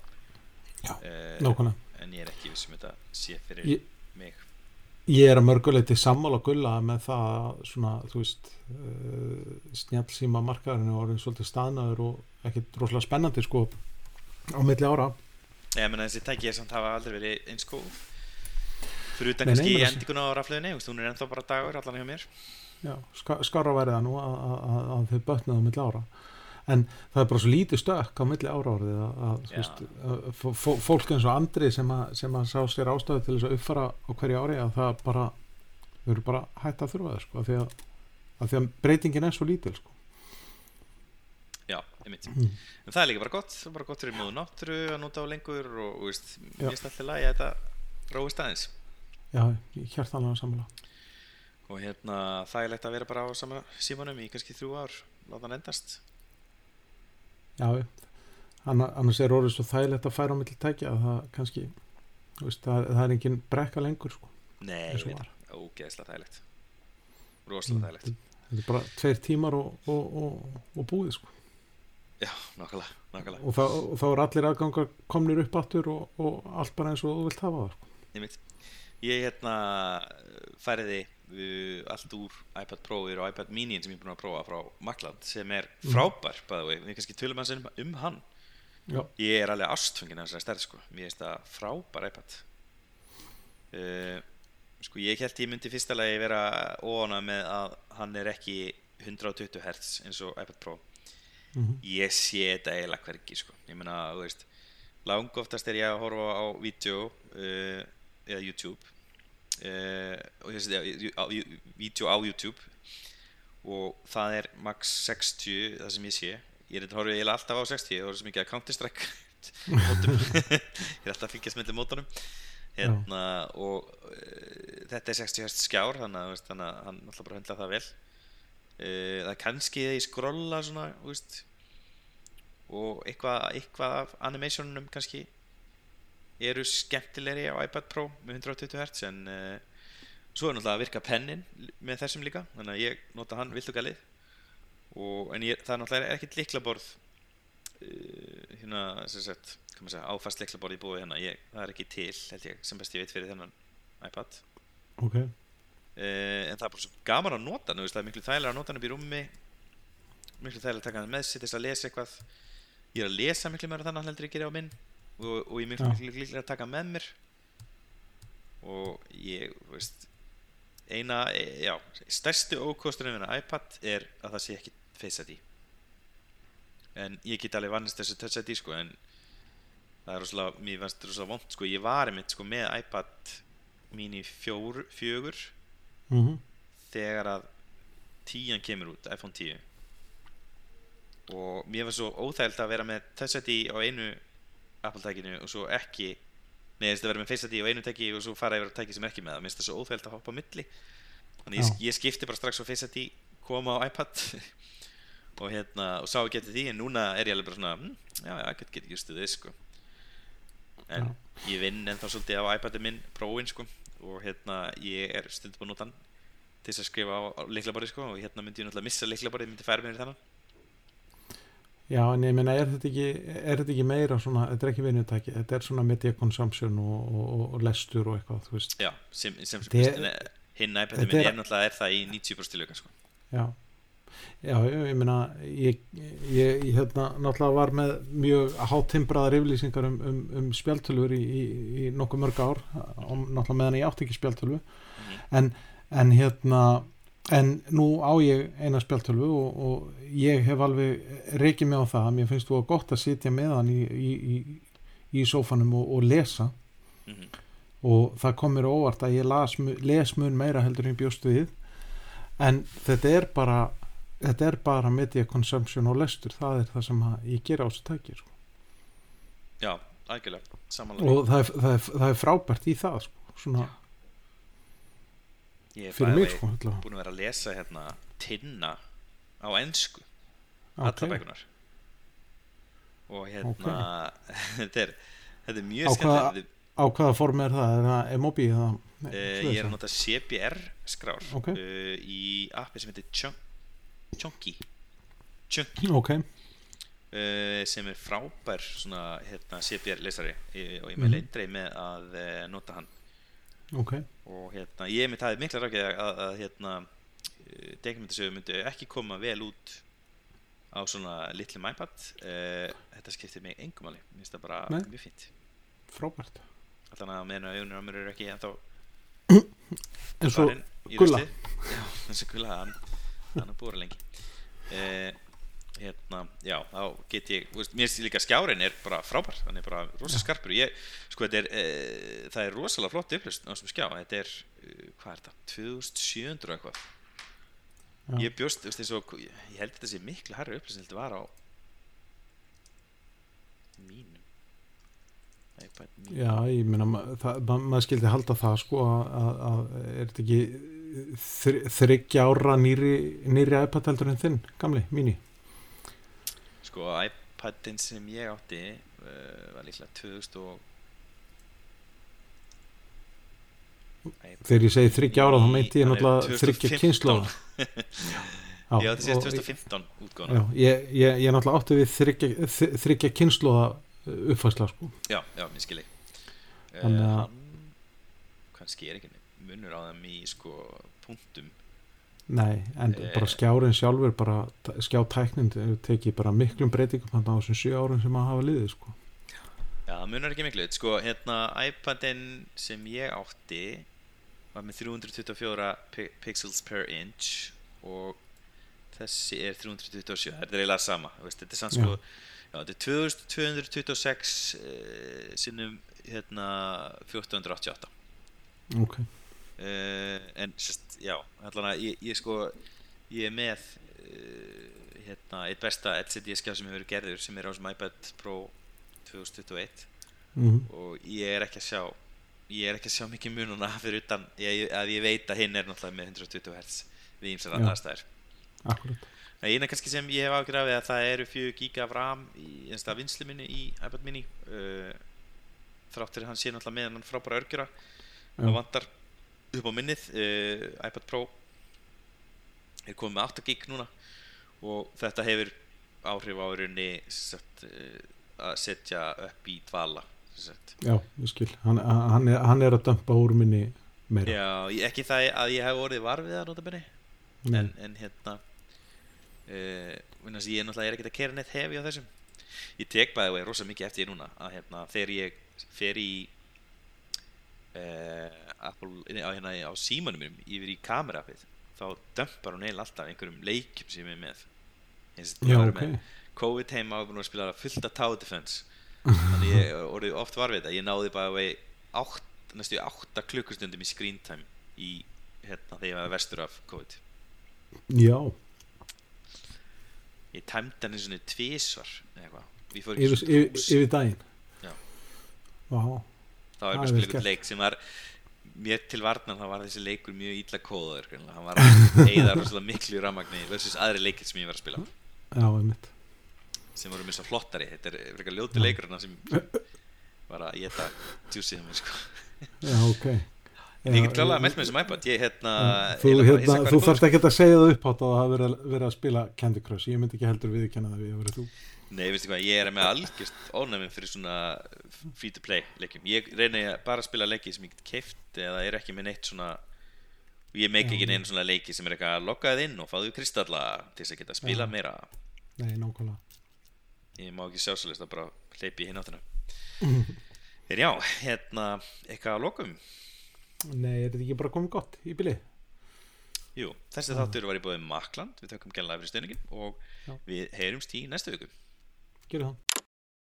Já, Eh, nákvæmlega. en ég er ekki vissum þetta sé fyrir Ég- mig. Ég er að mörguleiti sammála gulla með það að svona, þú veist uh, snjálfsíma markaðurinn er orðin svolítið staðnaður og ekkit rosalega spennandi sko á milli ára. Ég menna þessi tæki er samt hafa aldrei verið eins góð fyrir utan kannski þessi- endinguna á veist, hún er ennþá bara dagur allan hjá mér. Já, ska, skára væri það nú að, að, að- að þau bötnaðu á milli ára. En það er bara svo lítið stökk á milli ára orðið að, að, að fólk eins og Andri sem að, sem að sá sér ástæðu til þess að uppfara á hverju ári að það bara þau eru bara hægt að þurfa það sko, af því að, að því að breytingin er svo lítil sko. já, einmitt. Mm. en það er líka bara gott, bara gott fyrir móðu náttúru að nota á lengur og þú veist, mér finnst alltaf lægi að þetta róist aðeins Já, ég hjart alveg sammála og hérna þægilegt að vera bara á sama símanum í kannski þrjú ár láta hann endast Já, já. Anna- annars er orðið svo þægilegt að færa á milli tækja að það kannski veist, það, það er engin brekka lengur sko. nei, ég veit það, ógeðslega þægilegt þægilegt Mm, þetta er bara tveir tímar og, og, og, og búið sko. já, nákvæmlega, nákvæmlega og, þá, og þá er allir aðgangar komnir upp aftur og, og allt bara eins og þú vilt hafa það sko. Einmitt. Ég hérna færiði uh, allt úr iPad Pro á iPad mini sem ég er búin að prófa frá Makland sem er Mm. frábær bæði við, við kannski tölum hans um, um hann. Já, ég er alveg ástfengin af þessari stærð sko. Mér finnst það frábær iPad. Uh, sko ég held ég myndi fyrsta lagi vera óana með að hann er ekki 120 Hz eins og iPad Pro. Mm ég sé þetta eiginlega hvergi sko. ég meina, þú veist lang oftast er ég að horfa á vídeo uh, eða YouTube. Uh, og ég sé þetta á vídeo á YouTube. Og það er max 60 það sem ég sé. Ég er þetta horfið eiginlega alltaf á 60 það er svo mikið að Counter Strike mótum. Ég er alltaf að fylgjast með mótunum. Hérna og uh, þetta er 60 Hz skjár þannig að, að hann alltaf bara höndla það vel. Uh, það er kannski þegar ég skrolla svona og eitthvað, eitthvað af animationunum kannski eru skemmtilegri á iPad Pro með 120 Hz en uh, svo er náttúrulega að virka pennin með þessum líka þannig að ég nota hann vilt og galið? Og, en ég, það er náttúrulega ekkert liklaborð uh, hérna sem sagt segja, áfast liklaborð í búið hérna. Ég, það er ekki til held ég sem best ég veit fyrir þennan iPad. Ok, uh, en það er bara svo gaman að nota hann veist, það er miklu þægilega að nota hann upp í rúmi miklu þægilega að taka hann með sér til þess að lesa eitthvað. Ég er að lesa miklu meira þannig heldur ég gera á minn og, og ég miklu líklega að taka með mér. Og ég, veist eina, e, já, stærsti ókosturinn við iPad er að það sé ekki Face ID en ég get alveg vannist þessu Touch ID sko en það er rosalega, mér fannst þetta rosalega vond sko, ég var einmitt sko með iPad mini fjór, fjögur mm þegar að tían kemur út, iPhone 10 og mér var svo óþægild að vera með Touch ID á einu Apple-tækinu og svo ekki Nei, þess að vera með Face ID á einu tæki og svo fara yfir á tæki sem er ekki með það, mér finnst það svo óþægild að hoppa á milli. Þannig ég, ég skipti bara strax á Face ID koma á iPad. Og hérna, og sá ekki eftir því en núna er ég alveg bara svona, hm, já, já, get, get ekki stuðið sko. En ég vinn ennþá svolítið á iPadin minn prófin sko. Og hérna, ég er stundum að nota hann til þess að skrifa á, á leiklaborði sko. Og hérna myndi ég náttúrulega missa leiklaborði, myndi færa mér í þannig já en ég meina er þetta ekki, er þetta ekki meira svona, þetta er ekki vinnutæki, þetta er svona media consumption og, og, og lestur og eitthvað, þú veist, Já, sem, sem, sem hinn iPadin þetta minn er- náttúrulega er það í 90% tilöka sko. Já. Já, ég, ég meina ég, ég, ég hérna náttúrulega var með mjög hátimbraðar yflýsingar um, um, um spjaltölfur í, í, í nokkuð mörg ár náttúrulega meðan ég átti ekki spjaltölfu en, en hérna en nú á ég eina spjaltölfu og, og ég hef alveg reikið mig á það, mér finnst þú að gott að sitja með hann í, í, í, í sófanum og, og lesa Mhm. og það kom mér á óvart að ég las, les mun meira heldur en ég bjóst við en þetta er bara þetta er bara media consumption og lestur það er það sem að ég gera á þessu tæki sko. Já, algjörlega, samanlega og það er, það, er, það er frábært í það sko. svona Ég er fyrir mig bæði sko, búin að vera að lesa hérna tinna á ensku. Ok. allar bækunar og hérna þetta, er, þetta er mjög skemmtilegt. á hvaða form er það, er það eða Nei, uh, ég er að nota CBR skrár Ok. uh, í appi sem heitir Chunk- Chunky. Chunky. Ok, uh, sem er frábær svona hérna, CBR lesari. Uh, og ég með leindrei með að nota hann ok. Og hérna, ég mitt hafði mikla rákið að, að, hérna, degjumindasögu myndi ekki koma vel út á svona litlum iPad. Uh, þetta skiptir mig engum alveg mér finnst það bara Nei. mjög fínt. Frábært. Allan að meðan að augunir á mér eru ekki en svo farin í Gulla. eins og gulla, hann, hann er búið lengi. Uh, hérna, já, þá get ég veist, mér finnst líka skjárin er bara frábær hann er bara rosa skarpur. Ég, sko, er, uh, það er rosalega flott upplust á þessum skjá, þetta er uh, hvað er þetta, 2700 og eitthvað. Já. ég bjóst, þú veist, og ég ég held þetta sé miklu herra upplust en þetta var á mínum. iPad mínum. Já, ég meina, ma- það- ma- maður skildi halda það sko að, er þetta ekki þr, þryggja ára nýri, nýri iPad heldur en þinn, gamli, mínu Sko iPadin sem ég átti uh, var líklega 2000 og þegar ég segi þryggja ára þá meinti ég náttúrulega þryggja 2015. kynnslóða Ég átti síðast 2015 útgána já, ég, ég, ég náttúrulega átti við þryggja, kynnslóða uppfæsla sko. Já, já, mér skil ég uh, Þannig að- Hann kannski er ekki munur á þeim í sko punktum Nei, en Eh. bara skjárin sjálfur bara skjátæknin tekið bara miklum breytingum þannig á þessum sjö árum sem að hafa liðið sko. Já, það munar ekki miklu. Sko, hérna iPadin sem ég átti var með 324 pi pixels per inch og þessi er 327 þetta er eiginlega sama veist, þetta er Já. sko já, þetta er 2226 uh, sinnum hérna 1488 ok, uh, en sérst, já allan að ég, ég sko ég er með uh, hérna eitt besta LCD skjá sem hefur verið gerður sem er á sem iPad Pro 2021 mm og ég er ekki að sjá ég er ekki að sjá mikið mununa fyrir utan ég, að ég veit að hinn er náttúrulega með 120 Hz við ímsar Já. aðstæður akkurat Það eina kannski sem ég hef ágjur af er að það eru 4 giga af RAM í einsta vinslu minni í iPad mini uh, þráttur hann sé náttúrulega með hann frábæra örgjura það vantar upp á minnið uh, iPad Pro. Er komið með 8 gig núna og þetta hefur áhrif á rauninni sagt, uh, að setja upp í dvala já, ég skil, hann, hann, er, hann er að dömpa úr minni meira. Já, ég- ekki það að ég hef orðið var við það notabenni Nei. en, en hérna uh, ég er náttúrulega er ekkert að kera neitt hefi á þessum. Ég tek bæði og er rosa mikið eftir því núna að hérna, þegar ég fer í Apple, nei, á, hérna, á símanum mínum yfir í kamerappið þá dömpar hún eiginlega alltaf einhverjum leikjum sem ég er með. Eins og var ok. með COVID heima og spila fullt af Tower Defense. Þannig ég er orðið oft var við þetta. Ég náði bara vei næstu 8 klukkustundum í screen time í hérna þegar ég var vestur af COVID. Já, ég tæmdi hann eins og tvísvar yfir, daginn? Já. Vá, þá var ég bara að spila einhvern leik sem var mér til varnar þá var þessi leikur mjög illa kóðaður hann var að rosalega miklu rammagni versus aðri leikir sem ég var að spila. Já, einmitt. Sem voru mjög svo flottari. Þetta er frekar ljóti leikur hérna sem var að geta tjúsið mér sko. Já, ok. En ég get klálega meld með þessum iPad. Ég hérna þú, hérna, þú þarft ekki að segja það upp á það að hafa verið, verið að spila Candy Crush. Ég myndi ekki heldur viðurkenna það við Nei, veistu hvað, ég er með algjörst ónæminn fyrir svona free to play leikjum. Ég reyni að bara að spila leiki sem ég get keift eða er ekki með neitt svona ég meik ekki neina svona leiki sem er eitthvað lokaðið inn og fáðu kristalla til þess að geta að spila Já. meira. Nei, nákvæmlega. Ég má ekki sjálfsælist að bara hleypi í hinn áttina. En já, hérna, eitthvað að lokum? Nei, er þetta ekki bara komið gott í bilið Jú, þessi þáttur var í bóðið Makland Við tökum gæla fyrir stöðningin og Já. við heyrumst í næstu viku Gerðu það